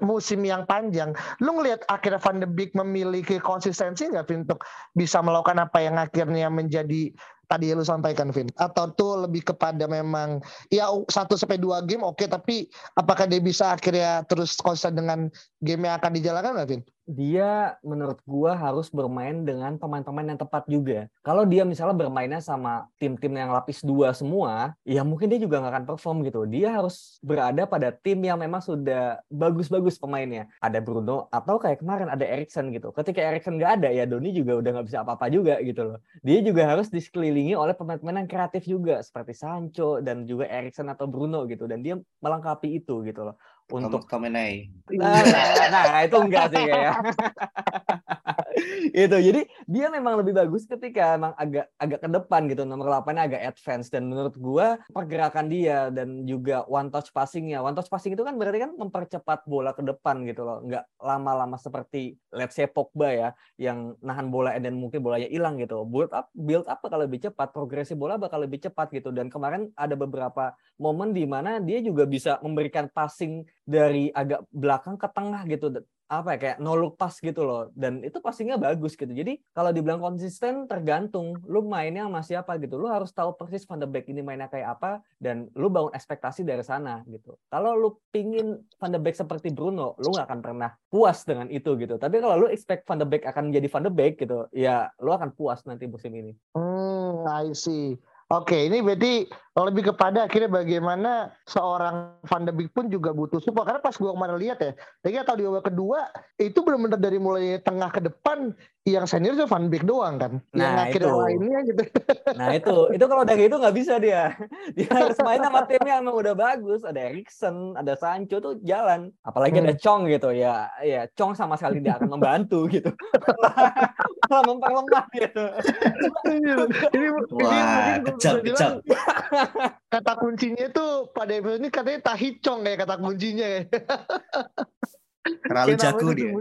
S1: musim yang panjang lu ngelihat akhirnya Van de Beek memiliki konsistensi nggak untuk bisa melakukan apa yang akhirnya menjadi tadi lu sampaikan Vin atau tuh lebih kepada memang ya satu sampai dua game oke okay, tapi apakah dia bisa akhirnya terus konsisten dengan game yang akan dijalankan nggak Vin?
S3: Dia menurut gua harus bermain dengan pemain-pemain yang tepat juga. Kalau dia misalnya bermainnya sama tim-tim yang lapis dua semua, ya mungkin dia juga nggak akan perform gitu. Dia harus berada pada tim yang memang sudah bagus-bagus pemainnya. Ada Bruno atau kayak kemarin ada Erikson gitu. Ketika Erikson nggak ada, ya Doni juga udah nggak bisa apa-apa juga gitu loh. Dia juga harus disekelilingi oleh pemain-pemain yang kreatif juga seperti Sancho dan juga Erikson atau Bruno gitu. Dan dia melengkapi itu gitu loh untuk
S2: Tomenai.
S3: Nah, nah, nah, itu enggak sih kayak. itu jadi dia memang lebih bagus ketika emang agak agak ke depan gitu. Nomor 8 agak advance dan menurut gua pergerakan dia dan juga one touch passingnya. One touch passing itu kan berarti kan mempercepat bola ke depan gitu loh. Nggak lama-lama seperti let's say Pogba ya yang nahan bola dan mungkin bolanya hilang gitu. Build up build up bakal lebih cepat. Progresi bola bakal lebih cepat gitu. Dan kemarin ada beberapa momen di mana dia juga bisa memberikan passing dari agak belakang ke tengah gitu apa ya kayak no look pass gitu loh. Dan itu passingnya bagus gitu. Jadi kalau dibilang konsisten tergantung. Lu mainnya sama siapa gitu. Lu harus tahu persis Van de Beek ini mainnya kayak apa dan lu bangun ekspektasi dari sana gitu. Kalau lu pingin Van de Beek seperti Bruno lu nggak akan pernah puas dengan itu gitu. Tapi kalau lu expect Van de Beek akan menjadi Van de Beek gitu ya lu akan puas nanti musim ini.
S1: Hmm I see Oke, ini berarti lebih kepada akhirnya bagaimana seorang Van de Beek pun juga butuh support. Karena pas gue kemarin lihat ya, tadi atau di babak kedua itu benar-benar dari mulai tengah ke depan yang senior itu Van Beek doang kan.
S3: Nah,
S1: yang akhirnya
S3: itu.
S1: lainnya gitu.
S3: Nah itu, itu kalau dari itu nggak bisa dia. Dia harus main sama tim yang emang udah bagus. Ada Erikson, ada Sancho tuh jalan. Apalagi hmm. ada Chong gitu ya. Ya Chong sama sekali tidak akan membantu gitu. Malah memperlemah gitu.
S1: ini,
S2: Wah,
S1: ini
S2: kecap, kecap.
S1: kata kuncinya tuh pada episode ini katanya tahicong kayak kata kuncinya ya.
S2: Terlalu jago dia.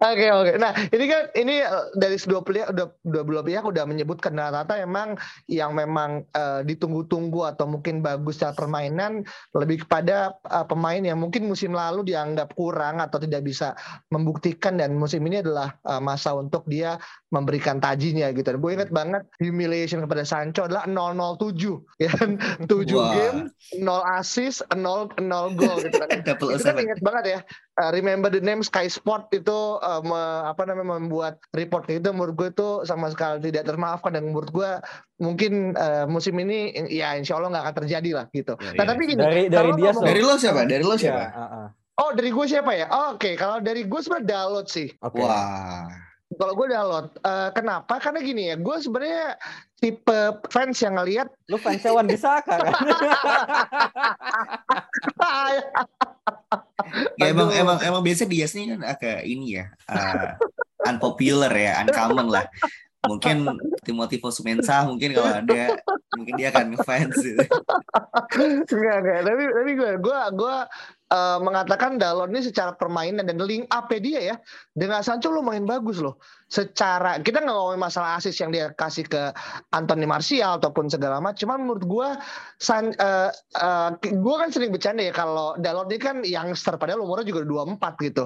S1: Oke oke. Nah ini kan ini eh, dari dua pihak udah dua belah pihak udah menyebutkan rata-rata emang yang memang uh, ditunggu-tunggu atau mungkin bagus secara permainan lebih kepada uh, pemain yang mungkin musim lalu dianggap kurang atau tidak bisa membuktikan dan musim ini adalah uh, masa untuk dia memberikan tajinya gitu. Dan gue inget banget humiliation kepada Sancho adalah 007 ya kan 7 wow. game 0 assist 0 0 gol gitu kan. Itu kan inget banget ya uh, remember the name Sky Sport itu uh, me, apa namanya membuat report itu menurut gue itu sama sekali tidak termaafkan dan menurut gue mungkin uh, musim ini ya insya Allah nggak akan terjadi lah gitu. Ya,
S3: nah
S1: ya. tapi gini
S3: dari dari dia
S2: ngomong, dari lo siapa? Dari lo siapa? Ya, uh,
S1: uh. Oh dari gue siapa ya? Oh, Oke okay. kalau dari gue sebenarnya Dalot sih.
S2: Okay. Wah.
S1: Kalau gue download, uh, kenapa? Karena gini ya, gue sebenarnya tipe fans yang ngelihat.
S3: Lu fans Wan Bisaka kan?
S2: ya emang emang emang biasa dia sih kan agak ini ya, uh, unpopular ya, uncommon lah. Mungkin Timothy Fosumensa mungkin kalau ada mungkin dia akan ngefans gitu.
S1: enggak enggak tapi tapi gue gue gue uh, mengatakan Dalot ini secara permainan dan link up dia ya dengan Sancho lumayan bagus loh. Secara kita nggak ngomongin masalah asis yang dia kasih ke Anthony Martial ataupun segala macam. Cuman menurut gue, uh, uh, gue kan sering bercanda ya kalau Dalot ini kan youngster padahal umurnya juga 24 gitu.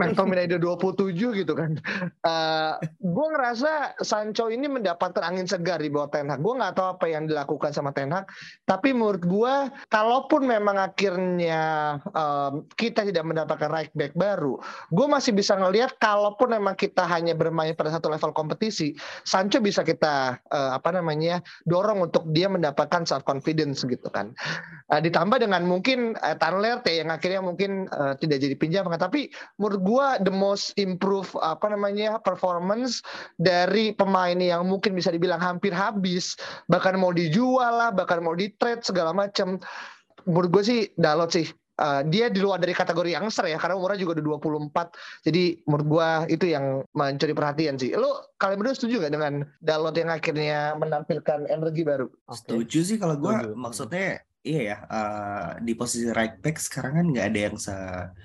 S1: Mental udah 27 gitu kan. Uh, gue ngerasa Sancho ini mendapatkan angin segar di bawah Ten Hag. Gue nggak tahu apa yang dilakukan sama Ten Hag, tapi menurut gue kalaupun memang akhirnya um, kita tidak mendapatkan right back baru, gue masih bisa ngelihat kalaupun memang kita hanya bermain pada satu level kompetisi, Sancho bisa kita uh, apa namanya dorong untuk dia mendapatkan self confidence gitu kan. Uh, ditambah dengan mungkin uh, Tanlerte yang akhirnya mungkin uh, tidak jadi pinjam, tapi menurut gue the most improve apa namanya performance dari pemain yang mungkin bisa dibilang hampir habis, bahkan mau dijual lah, bahkan mau di trade segala macam. Menurut gue sih Dalot sih Uh, dia di luar dari kategori youngster ya karena umurnya juga udah 24 jadi menurut gua itu yang mencuri perhatian sih. Lo kalian berdua setuju nggak dengan Dalot yang akhirnya menampilkan energi baru?
S2: Setuju sih kalau gua. Setuju. maksudnya iya ya uh, di posisi right back sekarang kan nggak ada yang se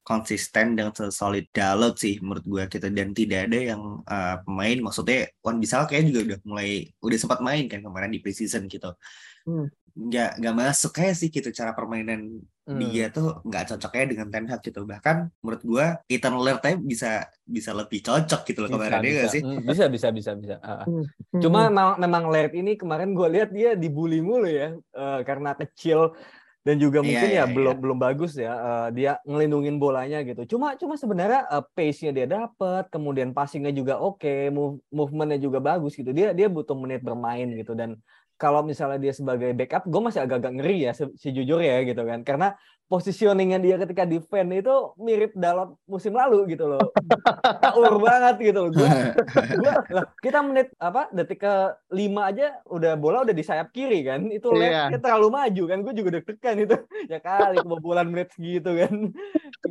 S2: konsisten dan se solid Dalot sih menurut gua kita dan tidak ada yang uh, pemain. Maksudnya Wan Bisal kayak juga udah mulai udah sempat main kan kemarin di preseason gitu. Hmm nggak nggak masuk kayak sih gitu cara permainan hmm. dia tuh nggak cocoknya dengan Ten Hag gitu. Bahkan menurut gua Ethan Laird bisa bisa lebih cocok gitu loh kemarin dia
S3: gak
S2: sih?
S3: Hmm, bisa bisa bisa bisa. Uh. cuma memang memang Laird ini kemarin gua lihat dia dibully mulu ya uh, karena kecil dan juga iya, mungkin yeah, ya yeah, belum yeah. belum bagus ya uh, dia ngelindungin bolanya gitu. Cuma cuma sebenarnya uh, pace-nya dia dapat kemudian passingnya juga oke okay, move movementnya juga bagus gitu. Dia dia butuh menit bermain gitu dan kalau misalnya dia sebagai backup, gue masih agak-agak ngeri ya sejujurnya ya gitu kan. Karena positioningnya dia ketika defend itu mirip Dalot musim lalu gitu loh. Ur banget gitu loh. Gua, gua, lah, kita menit apa detik ke lima aja udah bola udah di sayap kiri kan. Itu yeah. terlalu maju kan. Gue juga deg-degan itu. ya kali kebobolan menit segitu kan.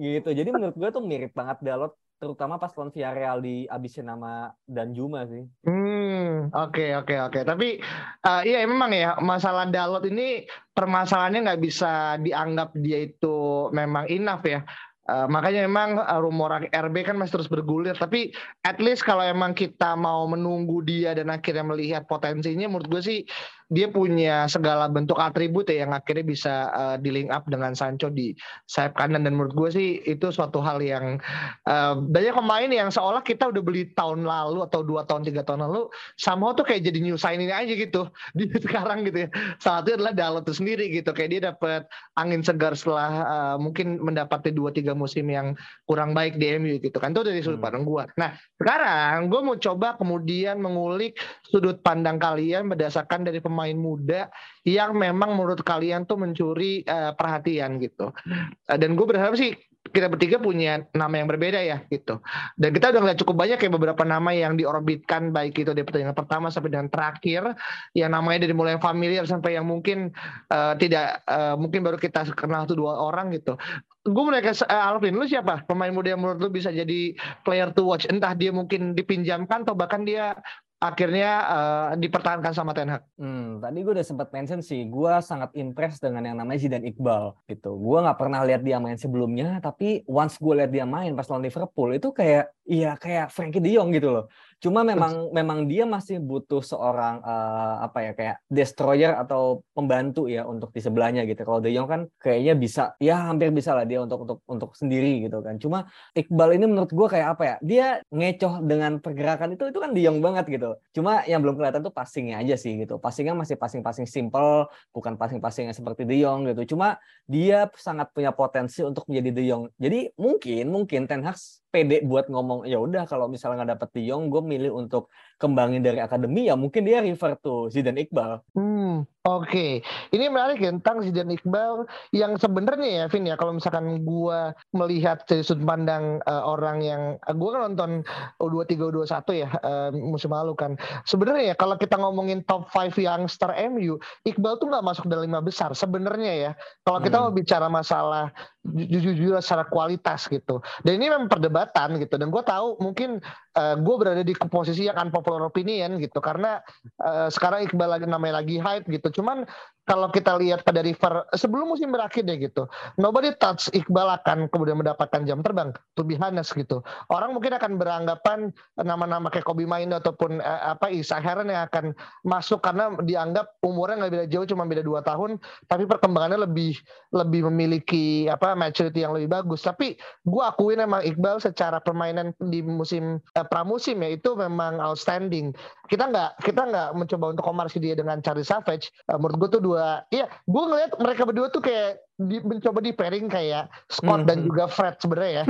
S3: gitu. Jadi menurut gue tuh mirip banget Dalot terutama pas lawan Villarreal di abisin nama dan Juma sih.
S1: Hmm, oke okay, oke okay, oke. Okay. Tapi uh, iya memang ya masalah Dalot ini permasalahannya nggak bisa dianggap dia itu memang enough ya. Uh, makanya memang uh, rumor RB kan masih terus bergulir tapi at least kalau emang kita mau menunggu dia dan akhirnya melihat potensinya menurut gue sih dia punya segala bentuk atribut ya yang akhirnya bisa uh, di link up dengan Sancho di sayap kanan. Dan menurut gue sih itu suatu hal yang uh, banyak pemain yang seolah kita udah beli tahun lalu atau dua tahun tiga tahun lalu sama tuh kayak jadi new sign ini aja gitu. Di sekarang gitu ya. Salah satunya adalah Dalot itu sendiri gitu. Kayak dia dapat angin segar setelah uh, mungkin mendapati dua tiga musim yang kurang baik di MU gitu kan. Itu dari sudut hmm. pandang gue nah sekarang gue mau coba kemudian mengulik sudut pandang kalian berdasarkan dari pemain pemain muda yang memang menurut kalian tuh mencuri uh, perhatian gitu. Uh, dan gue berharap sih kita bertiga punya nama yang berbeda ya gitu. Dan kita udah ngeliat cukup banyak kayak beberapa nama yang diorbitkan baik itu dari pertandingan pertama sampai dengan terakhir yang namanya dari mulai familiar sampai yang mungkin uh, tidak uh, mungkin baru kita kenal tuh dua orang gitu. Gue mulai ke uh, Alvin, lu siapa pemain muda yang menurut lu bisa jadi player to watch? Entah dia mungkin dipinjamkan atau bahkan dia akhirnya uh, dipertahankan sama Ten Hag.
S3: Hmm, tadi gue udah sempat mention sih, gue sangat impress dengan yang namanya Zidane Iqbal gitu. Gue nggak pernah lihat dia main sebelumnya, tapi once gue lihat dia main pas lawan Liverpool itu kayak, iya kayak Frankie De Jong gitu loh. Cuma memang memang dia masih butuh seorang uh, apa ya kayak destroyer atau pembantu ya untuk di sebelahnya gitu. Kalau De Jong kan kayaknya bisa ya hampir bisa lah dia untuk untuk untuk sendiri gitu kan. Cuma Iqbal ini menurut gue kayak apa ya? Dia ngecoh dengan pergerakan itu itu kan De Jong banget gitu. Cuma yang belum kelihatan tuh passingnya aja sih gitu. Passingnya masih passing-passing simple, bukan passing-passing yang seperti De Jong gitu. Cuma dia sangat punya potensi untuk menjadi De Jong. Jadi mungkin mungkin Ten Hag pede buat ngomong ya udah kalau misalnya nggak dapet De Jong gue milih untuk kembangin dari akademi ya mungkin dia refer to Zidane Iqbal.
S1: Hmm, oke. Okay. Ini menarik ya tentang Zidane Iqbal yang sebenarnya ya Vin ya kalau misalkan gua melihat dari sudut pandang uh, orang yang uh, gua kan nonton U23 U21 ya uh, musim lalu kan. Sebenarnya ya kalau kita ngomongin top 5 youngster MU, Iqbal tuh nggak masuk dalam lima besar sebenarnya ya. Kalau kita hmm. mau bicara masalah jujur-jujur secara kualitas gitu. Dan ini memang perdebatan gitu dan gue tahu mungkin uh, gue berada di posisi yang unpopular opinion gitu karena uh, sekarang Iqbal lagi namanya lagi hype gitu. Cuman kalau kita lihat pada River sebelum musim berakhir deh gitu, nobody touch Iqbal akan kemudian mendapatkan jam terbang. To be honest gitu, orang mungkin akan beranggapan nama-nama kayak Kobe Maindo ataupun uh, apa Isa Heron yang akan masuk karena dianggap umurnya nggak beda jauh, cuma beda dua tahun, tapi perkembangannya lebih lebih memiliki apa maturity yang lebih bagus. Tapi gue akuin emang Iqbal secara permainan di musim uh, pramusim ya itu memang outstanding. Kita nggak kita nggak mencoba untuk komersi dia dengan Charlie Savage. Uh, menurut gue tuh dua, iya gue ngeliat mereka berdua tuh kayak di, mencoba di pairing kayak Scott hmm. dan juga Fred sebenarnya ya.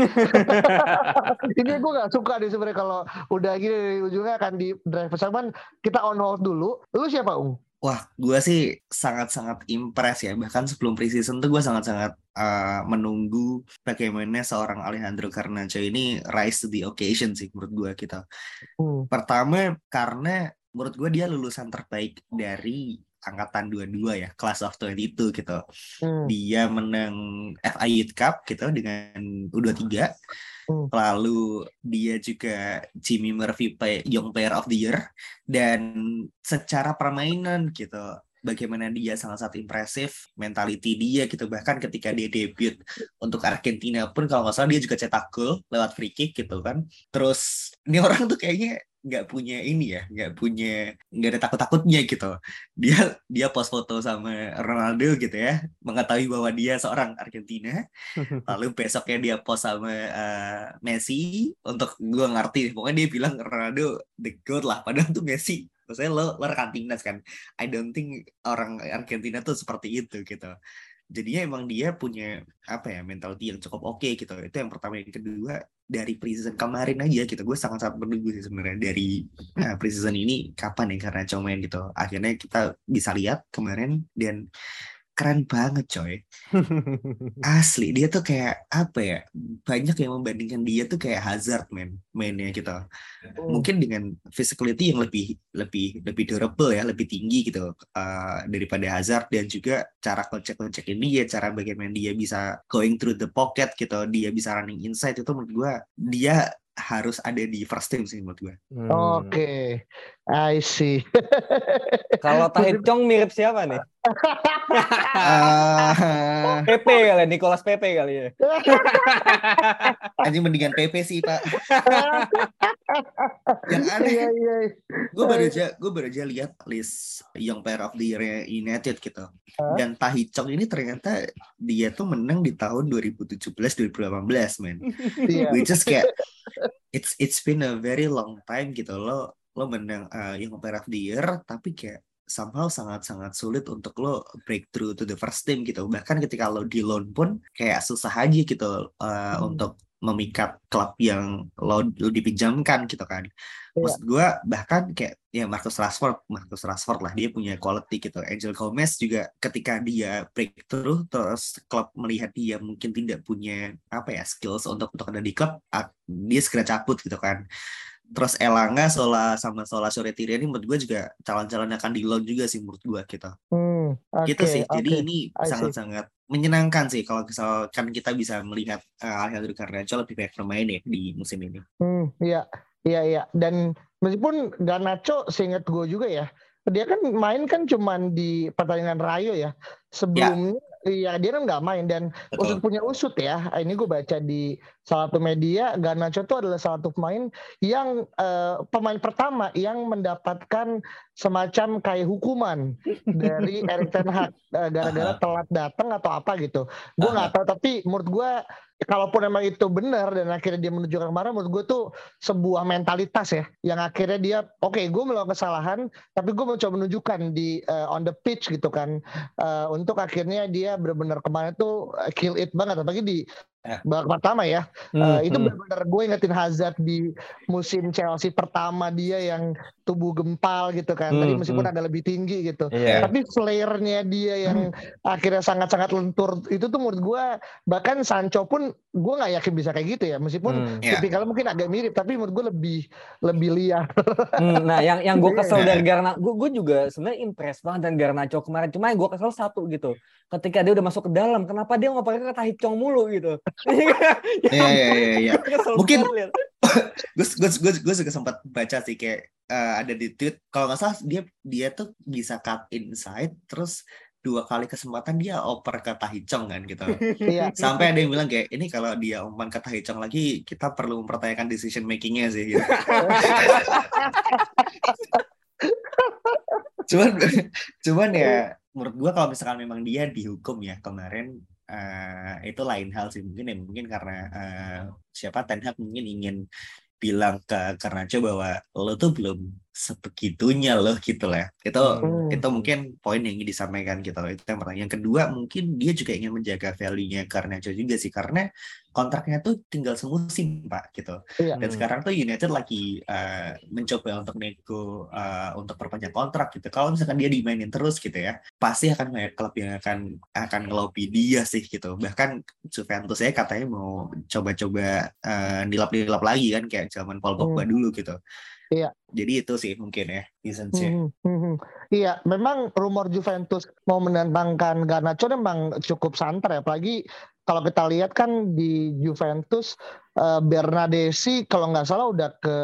S1: Ini gue gak suka deh sebenarnya kalau udah gini ujungnya akan di drive cuman kita on hold dulu. Lu siapa Ung?
S2: Wah, gue sih sangat-sangat impress ya. Bahkan sebelum preseason tuh gue sangat-sangat uh, menunggu bagaimana seorang Alejandro Garnacho ini rise to the occasion sih menurut gue kita. Hmm. Pertama karena menurut gue dia lulusan terbaik dari angkatan 22 ya, class of 22 gitu. Hmm. Dia menang FA Youth Cup gitu dengan U23 Hmm. Lalu dia juga Jimmy Murphy Young Player of the Year dan secara permainan gitu bagaimana dia sangat-sangat impresif, mentality dia gitu. Bahkan ketika dia debut untuk Argentina pun kalau nggak salah dia juga cetak gol lewat free kick gitu kan. Terus ini orang tuh kayaknya nggak punya ini ya nggak punya nggak ada takut takutnya gitu. Dia dia post foto sama Ronaldo gitu ya mengetahui bahwa dia seorang Argentina. Lalu besoknya dia post sama uh, Messi. Untuk gue ngerti pokoknya dia bilang Ronaldo the goat lah padahal tuh Messi maksudnya lo lo rekan kan? I don't think orang Argentina tuh seperti itu gitu. Jadinya emang dia punya apa ya mentality yang cukup oke okay, gitu. Itu yang pertama. Yang kedua dari preseason kemarin aja gitu. Gue sangat-sangat menunggu sih sebenarnya dari uh, preseason ini kapan ya karena comen gitu. Akhirnya kita bisa lihat kemarin dan keren banget coy asli dia tuh kayak apa ya banyak yang membandingkan dia tuh kayak Hazard man mainnya gitu oh. mungkin dengan physicality yang lebih lebih lebih durable ya lebih tinggi gitu uh, daripada Hazard dan juga cara kocek-kocek ini ya cara bagaimana dia bisa going through the pocket gitu dia bisa running inside itu menurut gue dia harus ada di first team sih menurut gue.
S1: Hmm. Oke, okay. I see.
S3: Kalau Tahit Chong mirip siapa nih? uh... Pepe kali, Nicholas Pepe kali ya.
S2: Aja mendingan Pepe sih pak. Yang aneh, yeah, yeah. gue baru aja gue baru aja lihat list Young Player of the Year United gitu. Huh? Dan Chong ini ternyata dia tuh menang di tahun 2017-2018 men. Yeah. Which is kayak it's it's been a very long time gitu lo lo menang uh, Young Player of the Year tapi kayak somehow sangat-sangat sulit untuk lo breakthrough to the first team gitu. Bahkan ketika lo di loan pun kayak susah aja gitu uh, hmm. untuk memikat klub yang lo, lo dipinjamkan gitu kan. Yeah. Maksud gue bahkan kayak ya Marcus Rashford, Marcus Rashford lah dia punya quality gitu. Angel Gomez juga ketika dia breakthrough terus klub melihat dia mungkin tidak punya apa ya skills untuk untuk ada di klub, dia segera cabut gitu kan terus Elanga, Sola sama Sola Sore ini menurut gue juga calon-calon akan di loan juga sih menurut gue kita. Hmm, okay, gitu sih. Okay. Jadi ini sangat-sangat menyenangkan sih kalau misalkan kita bisa melihat uh, Alejandro Garnacho lebih baik bermain ya di musim ini.
S1: Hmm, iya, iya, iya. Dan meskipun Garnacho seingat gue juga ya, dia kan main kan cuman di pertandingan Rayo ya. ya. Sebelumnya ya Iya dia kan nggak main dan Betul. usut punya usut ya. Ini gue baca di salah satu media Garnacho itu adalah salah satu pemain yang uh, pemain pertama yang mendapatkan semacam kayak hukuman dari Erik Ten Hag uh, gara-gara telat datang atau apa gitu. Gue nggak tahu tapi menurut gue kalaupun emang itu benar dan akhirnya dia menunjukkan kemarin menurut gue tuh sebuah mentalitas ya yang akhirnya dia oke okay, gue melakukan kesalahan tapi gue mencoba menunjukkan di uh, on the pitch gitu kan uh, untuk akhirnya dia benar-benar kemarin tuh kill it banget apalagi di Eh. Babak pertama ya. Hmm, uh, itu hmm. benar-benar gue ingetin Hazard di musim Chelsea pertama dia yang tubuh gempal gitu kan. Hmm, Tadi meskipun hmm. ada lebih tinggi gitu. Yeah. Tapi flair-nya dia yang hmm. akhirnya sangat-sangat lentur itu tuh menurut gue bahkan Sancho pun gue nggak yakin bisa kayak gitu ya. Meskipun hmm, yeah. tipikalnya mungkin agak mirip tapi menurut gue lebih lebih liar.
S3: hmm, nah, yang yang gue kesel dari Garna gue gue juga sebenarnya impress banget dan Garnacho kemarin. Cuma yang gue kesel satu gitu. Ketika dia udah masuk ke dalam, kenapa dia ngopernya ke Tahicong mulu gitu.
S2: Iya iya iya. iya. Mungkin gue gue gue gue juga sempat baca sih kayak uh, ada di tweet kalau nggak salah dia dia tuh bisa cut inside terus dua kali kesempatan dia oper ke Tahicong kan gitu.
S1: Iya.
S2: Sampai ada yang bilang kayak ini kalau dia umpan ke Tahicong lagi kita perlu mempertanyakan decision makingnya sih. Gitu. cuman cuman ya menurut gua kalau misalkan memang dia dihukum ya kemarin uh, itu lain hal sih mungkin ya mungkin karena uh, siapa Ten Hag mungkin ingin bilang ke Garnacho bahwa lo tuh belum sebegitunya loh gitu lah. Itu hmm. itu mungkin poin yang ingin disampaikan gitu. Itu yang pertama. Yang kedua mungkin dia juga ingin menjaga value-nya Garnacho juga sih karena kontraknya tuh tinggal semusim pak gitu. Iya. Dan sekarang tuh United lagi uh, mencoba untuk nego uh, untuk perpanjang kontrak gitu. Kalau misalkan dia dimainin terus gitu ya, pasti akan banyak klub yang akan akan ngelobi dia sih gitu. Bahkan Juventus ya katanya mau coba-coba uh, nilap-nilap lagi kan kayak zaman Paul Pogba hmm. dulu gitu.
S1: Iya.
S2: Jadi itu sih mungkin ya reasonsnya.
S1: Hmm, hmm, hmm. Iya, memang rumor Juventus mau mendatangkan Garnacho memang cukup santer ya, apalagi kalau kita lihat kan di Juventus uh, Bernadesi kalau nggak salah udah ke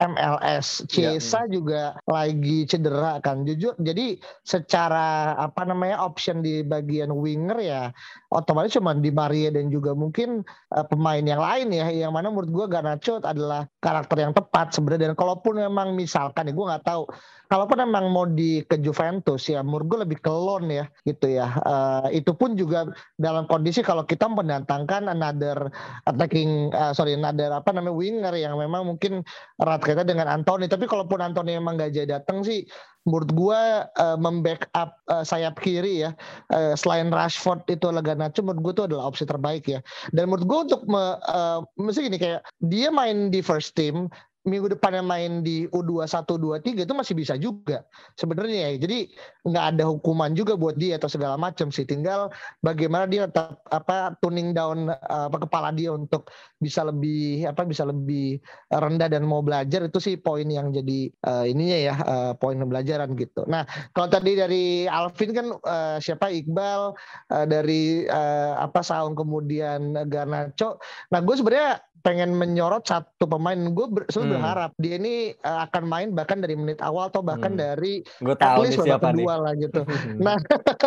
S1: MLS, iya, Chiesa ya, juga lagi cedera kan. Jujur, jadi secara apa namanya option di bagian winger ya otomatis cuma di Maria dan juga mungkin uh, pemain yang lain ya, yang mana menurut gue Garnacho adalah karakter yang tepat sebenarnya. Dan kalaupun memang misalkan ya gue nggak tahu. Kalaupun memang mau di ke Juventus ya menurut gue lebih ke loan ya gitu ya. Uh, itu pun juga dalam kondisi kalau kita mendatangkan another attacking uh, sorry another apa namanya winger yang memang mungkin erat kaitan dengan Anthony. Tapi kalaupun Anthony memang gak jadi datang sih menurut gue uh, membackup uh, sayap kiri ya uh, selain Rashford itu Leganacho menurut gue itu adalah opsi terbaik ya. Dan menurut gue untuk me, uh, mesti gini kayak dia main di first team minggu depannya main di U21 23 itu masih bisa juga sebenarnya ya. Jadi nggak ada hukuman juga buat dia atau segala macam sih. Tinggal bagaimana dia tetap apa tuning down apa kepala dia untuk bisa lebih apa bisa lebih rendah dan mau belajar itu sih poin yang jadi uh, ininya ya uh, poin pembelajaran gitu. Nah, kalau tadi dari Alvin kan uh, siapa Iqbal uh, dari uh, apa Saung kemudian Garnacho. Nah, gue sebenarnya pengen menyorot satu pemain gue hmm. Berharap. Dia ini uh, akan main bahkan dari menit awal atau bahkan hmm. dari
S3: tahu at least babak
S1: kedua lah gitu. nah,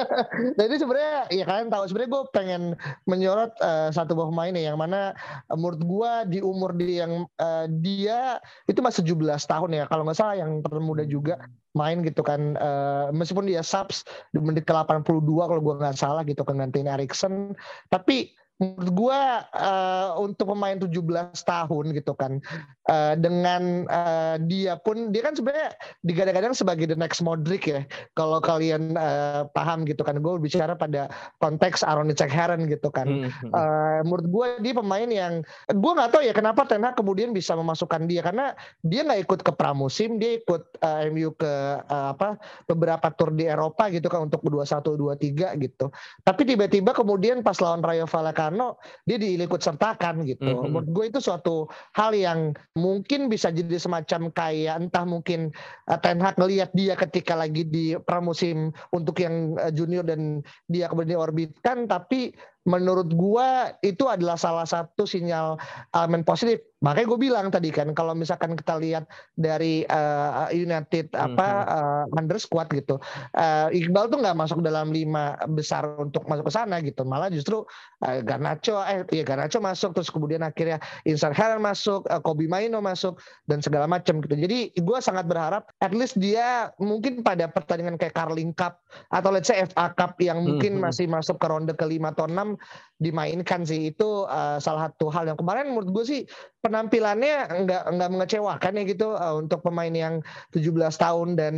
S1: jadi sebenarnya ya kalian tahu sebenarnya gue pengen menyorot uh, satu pemain nih yang mana uh, menurut gue di umur dia yang uh, dia itu masih 17 tahun ya kalau nggak salah yang termuda juga main gitu kan uh, meskipun dia subs di menit ke 82 kalau gue nggak salah gitu kan nanti Erikson tapi menurut gue uh, untuk pemain 17 tahun gitu kan uh, dengan uh, dia pun dia kan sebenarnya digadang-gadang sebagai the next Modric ya. Kalau kalian uh, paham gitu kan gue bicara pada konteks Aaron Heron gitu kan. Uh, menurut gue dia pemain yang gue nggak tahu ya kenapa Ten Hag kemudian bisa memasukkan dia. Karena dia nggak ikut ke pramusim dia ikut uh, MU ke uh, apa beberapa tour di Eropa gitu kan untuk 21 23 gitu. Tapi tiba-tiba kemudian pas lawan Rayo Vallecano Karno dia diikut sertakan gitu. Mm -hmm. Menurut gue itu suatu hal yang mungkin bisa jadi semacam kayak entah mungkin uh, Ten Hag ngelihat dia ketika lagi di pramusim untuk yang uh, junior dan dia kemudian diorbitkan tapi menurut gua itu adalah salah satu sinyal elemen positif. Makanya gue bilang tadi kan kalau misalkan kita lihat dari uh, United apa mm-hmm. uh, under squad gitu, uh, Iqbal tuh nggak masuk dalam lima besar untuk masuk ke sana gitu. Malah justru uh, Garnacho, eh ya Garnacho masuk terus kemudian akhirnya Insan Heran masuk, uh, Kobe Maino masuk dan segala macam gitu. Jadi gue sangat berharap at least dia mungkin pada pertandingan kayak Carling Cup atau let's say FA Cup yang mungkin mm-hmm. masih masuk ke ronde kelima atau enam dimainkan sih. Itu uh, salah satu hal yang kemarin menurut gue sih penampilannya nggak nggak mengecewakan ya gitu uh, untuk pemain yang 17 tahun dan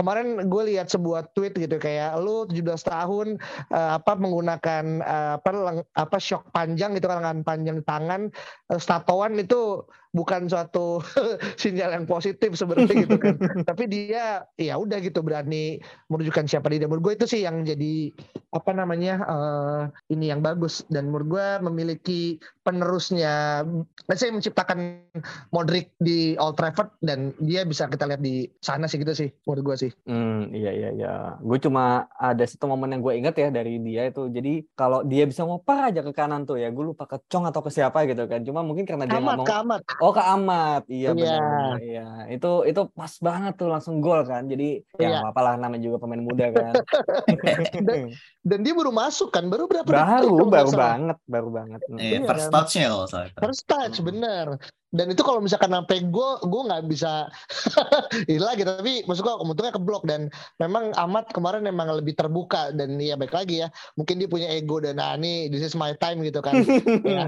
S1: kemarin gue lihat sebuah tweet gitu kayak lu 17 tahun uh, apa menggunakan uh, apa apa shock panjang gitu kan panjang tangan uh, statoan itu bukan suatu sinyal yang positif sebenarnya gitu kan. Tapi dia ya udah gitu berani menunjukkan siapa dia. Menurut gue itu sih yang jadi apa namanya uh, ini yang bagus dan menurut gue memiliki penerusnya let's say menciptakan Modric di Old Trafford dan dia bisa kita lihat di sana sih gitu sih menurut gue sih.
S3: Hmm, iya iya iya. Gue cuma ada satu momen yang gue ingat ya dari dia itu. Jadi kalau dia bisa ngoper aja ke kanan tuh ya, gue lupa ke Cong atau ke siapa gitu kan. Cuma mungkin karena dia
S1: Amat,
S3: mau.
S1: ke Amat.
S3: Oh ke Amat, iya
S1: Iya.
S3: benar. Iya, itu itu pas banget tuh langsung gol kan. Jadi ya
S1: Iya.
S3: nggak apa-apa lah namanya juga pemain muda kan.
S1: Dan dia baru masuk kan, baru berapa
S3: baru baru banget, baru banget. Hmm.
S2: Eh,
S1: Iya
S2: first
S1: kan?
S2: Touch-nya kalau salah.
S1: First touch
S2: Hmm.
S1: bener. Dan itu kalau misalkan sampai gue, gue nggak bisa ini lagi. Tapi maksud gue untungnya keblok dan memang Amat kemarin memang lebih terbuka dan ya baik lagi ya. Mungkin dia punya ego dan nah ini this is my time gitu kan. ya.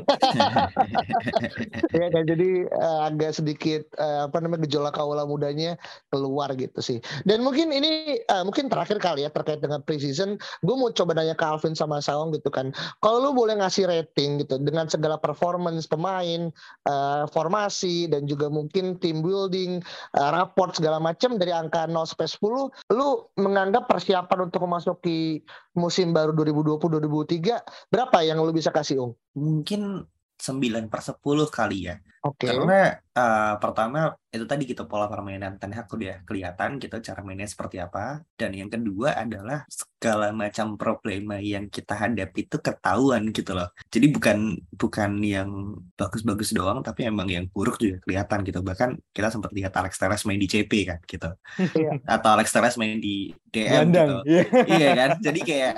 S1: ya kan jadi eh, agak sedikit eh, apa namanya gejolak kaula mudanya keluar gitu sih. Dan mungkin ini eh, mungkin terakhir kali ya terkait dengan preseason, gue mau coba nanya ke Alvin sama Saung gitu kan. Kalau lu boleh ngasih rating gitu dengan segala performance pemain, eh, formasi dan juga mungkin team building, eh, rapport segala macam dari angka 0 sampai 10, lu menganggap persiapan untuk memasuki musim baru 2020-2023 berapa yang lu bisa kasih, Ung?
S2: Mungkin 9 per 10 kali ya.
S1: Oke.
S2: Karena eh, pertama itu tadi gitu pola permainan Ten Hag udah kelihatan gitu cara mainnya seperti apa. Dan yang kedua adalah segala macam problema yang kita hadapi itu ketahuan gitu loh. Jadi bukan bukan yang bagus-bagus doang tapi emang yang buruk juga kelihatan gitu. Bahkan kita sempat lihat Alex Telles main di CP kan gitu.
S1: Iya.
S2: Atau Alex Telles main di DM gitu.
S3: Iya.
S2: iya kan jadi kayak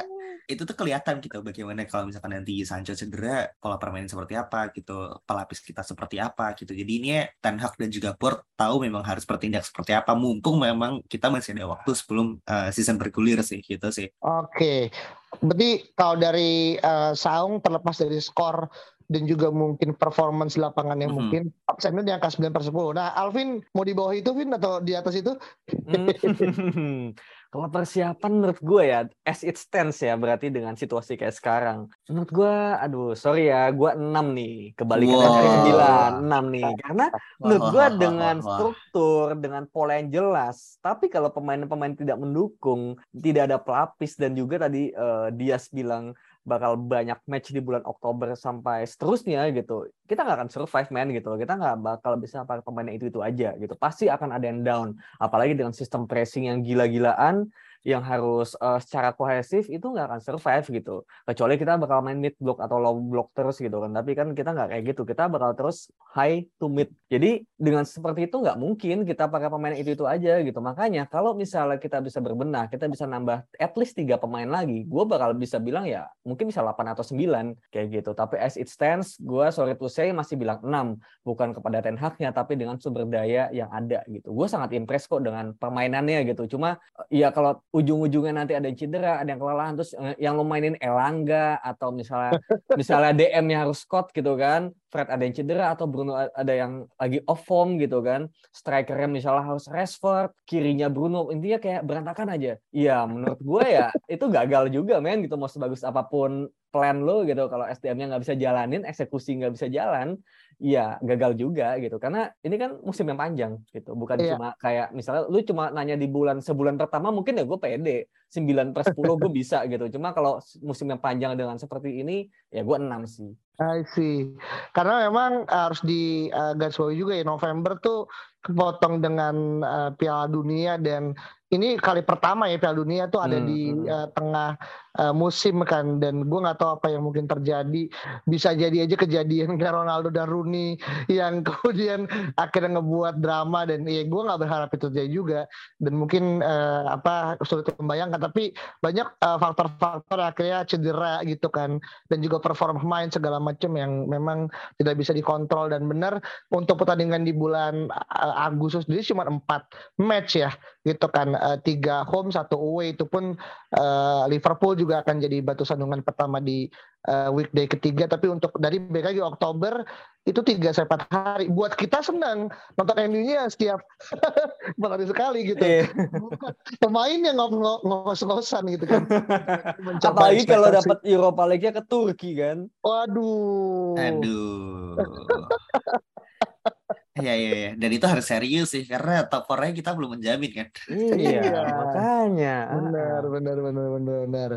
S2: itu tuh kelihatan gitu bagaimana kalau misalkan nanti Sancho cedera pola permainan seperti apa gitu pelapis kita seperti apa gitu jadi ini Ten Hag dan juga Board tahu memang harus bertindak seperti apa mumpung memang kita masih ada waktu sebelum uh, season bergulir sih gitu sih
S1: Oke, berarti kalau dari eh, Saung terlepas dari skor dan juga mungkin performance lapangannya
S2: Mhm.
S1: mungkin absennya di angka 9 per 10. Nah, Alvin mau di bawah itu, Vin, atau di atas itu?
S3: Hmm. Kalau persiapan menurut gue ya, as it stands ya, berarti dengan situasi kayak sekarang. Menurut gue, aduh sorry ya, gue 6 nih. Kebalikan dari
S2: Wah.
S3: 9, 6 nih. Karena menurut gue dengan struktur, dengan pola yang jelas. Tapi kalau pemain-pemain tidak mendukung, tidak ada pelapis, dan juga tadi eh, Dias bilang bakal banyak match di bulan Oktober sampai seterusnya gitu. Kita nggak akan survive man gitu. Kita nggak bakal bisa pakai pemainnya itu itu aja gitu. Pasti akan ada yang down. Apalagi dengan sistem pressing yang gila-gilaan yang harus eh, secara kohesif itu nggak akan survive gitu. Kecuali kita bakal main mid block atau low block terus gitu kan. Tapi kan kita nggak kayak gitu. Kita bakal terus high to mid. Jadi dengan seperti itu nggak mungkin kita pakai pemain itu itu aja gitu. Makanya kalau misalnya kita bisa berbenah, kita bisa nambah at least tiga pemain lagi. Gue bakal bisa bilang ya mungkin bisa 8 atau 9 kayak gitu. Tapi as it stands, gue sorry to say masih bilang 6 bukan kepada Ten tapi dengan sumber daya yang ada gitu. Gue sangat impress kok dengan permainannya gitu. Cuma ya kalau ujung-ujungnya nanti ada yang cedera, ada yang kelelahan terus eh, yang lo mainin Elangga atau misalnya misalnya DM-nya harus Scott gitu kan. Fred ada yang cedera atau Bruno ada yang lagi off form gitu kan. Strikernya misalnya harus Rashford, kirinya Bruno, intinya kayak berantakan aja. Iya, menurut gue ya itu gagal juga men gitu mau sebagus apa pun plan lo gitu kalau SDM-nya nggak bisa jalanin, eksekusi nggak bisa jalan, ya gagal juga gitu. Karena ini kan musim yang panjang gitu, bukan
S1: Iya.
S3: cuma kayak misalnya lu cuma nanya di bulan sebulan pertama mungkin ya gue pede 9 per 10 gue bisa gitu. Cuma kalau musim yang panjang dengan seperti ini ya gue 6 sih.
S1: I see. Karena memang harus di uh, garis bawahi juga ya November tuh kepotong dengan uh, Piala Dunia dan ini kali pertama ya Piala Dunia tuh ada
S3: Hmm,
S1: di uh, tengah uh, musim kan. Dan gue nggak tahu apa yang mungkin terjadi. Bisa jadi aja kejadian kayak Ronaldo dan Rooney yang kemudian akhirnya ngebuat drama. Dan ya gue nggak berharap itu terjadi juga. Dan mungkin uh, apa sulit membayangkan. Tapi banyak uh, faktor-faktor akhirnya cedera gitu kan. Dan juga performa pemain segala macam yang memang tidak bisa dikontrol. Dan benar untuk pertandingan di bulan uh, Agustus sendiri cuma empat match ya gitu kan Uh, tiga home satu away itu pun uh, Liverpool juga akan jadi batu sandungan pertama di uh, weekday ketiga. Tapi untuk dari lagi Oktober itu tiga sampai empat hari. Buat kita senang nonton MU-nya setiap empat hari sekali gitu. Bukan pemain yang ngos ngos-ngosan gitu kan. Mencapai
S3: Apalagi kalau dapat Europa League-nya ke Turki kan.
S1: waduh.
S2: Aduh Iya iya iya. Dan itu harus serius sih karena top 4 kita belum menjamin kan.
S3: Iya,
S1: Iya.
S3: makanya.
S1: Benar, benar, benar, benar, benar.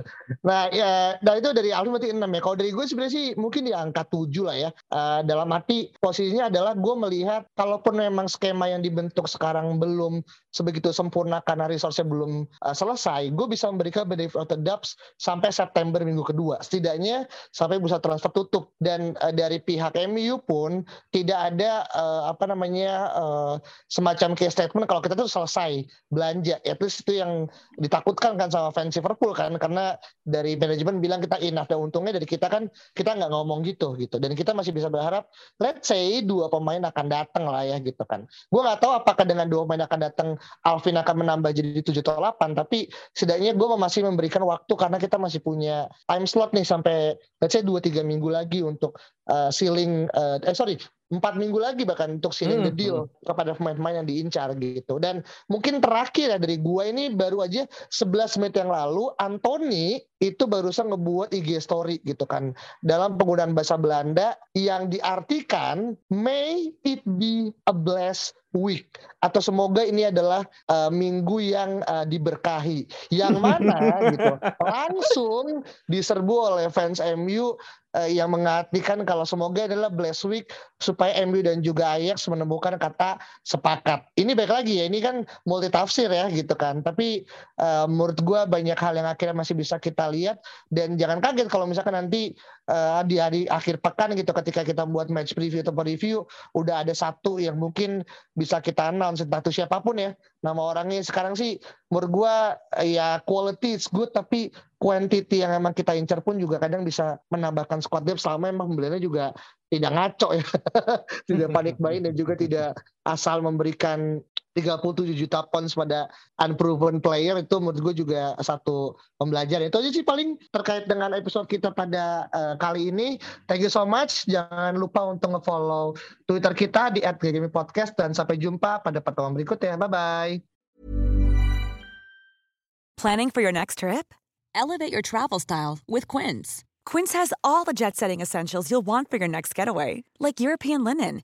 S1: Nah, ya, nah itu dari Alvin berarti 6 ya. Kalau dari gue sebenarnya sih mungkin di angka 7 lah ya. Eh, dalam arti posisinya adalah gue melihat kalaupun memang skema yang dibentuk sekarang belum sebegitu sempurna karena resource-nya belum eh, selesai, gue bisa memberikan benefit of the doubt sampai September minggu kedua. Setidaknya sampai bursa transfer tutup. Dan eh, dari pihak MU pun tidak ada eh, apa namanya eh, semacam case statement kalau kita tuh selesai belanja. At least itu yang ditakutkan kan sama fans Liverpool kan karena dari manajemen bilang kita enough dan untungnya dari kita kan kita nggak ngomong gitu gitu dan kita masih bisa berharap let's say dua pemain akan datang lah ya gitu kan gue nggak tahu apakah dengan dua pemain akan datang Alvin akan menambah jadi 7 atau 8 tapi setidaknya gue masih memberikan waktu karena kita masih punya time slot nih sampai let's say 2-3 minggu lagi untuk uh, sealing uh, eh sorry empat minggu lagi bahkan untuk sealing the
S3: Hmm,
S1: deal kepada pemain-pemain yang diincar gitu. Dan mungkin terakhir ya dari gua ini baru aja 11 menit yang lalu Anthony itu barusan ngebuat IG story gitu kan dalam penggunaan bahasa Belanda yang diartikan may it be a blessed week atau semoga ini adalah uh, minggu yang uh, diberkahi. Yang mana gitu langsung diserbu oleh fans MU uh, yang mengartikan kalau semoga adalah blessed week supaya MU dan juga Ajax menemukan kata sepakat. Ini baik lagi ya, ini kan multi tafsir ya gitu kan. Tapi uh, menurut gua banyak hal yang akhirnya masih bisa kita lihat dan jangan kaget kalau misalkan nanti uh, di hari akhir pekan gitu ketika kita buat match preview atau review udah ada satu yang mungkin bisa kita announce entah itu siapa pun ya nama orangnya. Sekarang sih menurut gua eh, ya quality is good tapi quantity yang emang kita incar pun juga kadang bisa menambahkan squad depth. Selama emang pembeliannya juga tidak ngaco ya. Tidak panik buying dan juga tidak asal memberikan 37 juta pounds pada unproven player itu menurut gue juga satu pembelajaran. Itu aja sih paling terkait dengan episode kita pada uh, kali ini. Thank you so much. Jangan lupa untuk nge-follow Twitter kita di @podcast dan sampai jumpa pada pertemuan berikutnya. Bye bye
S4: Planning for your next trip? Elevate your travel style with Quince. Quince has all the jet setting essentials you'll want for your next getaway, like European linen,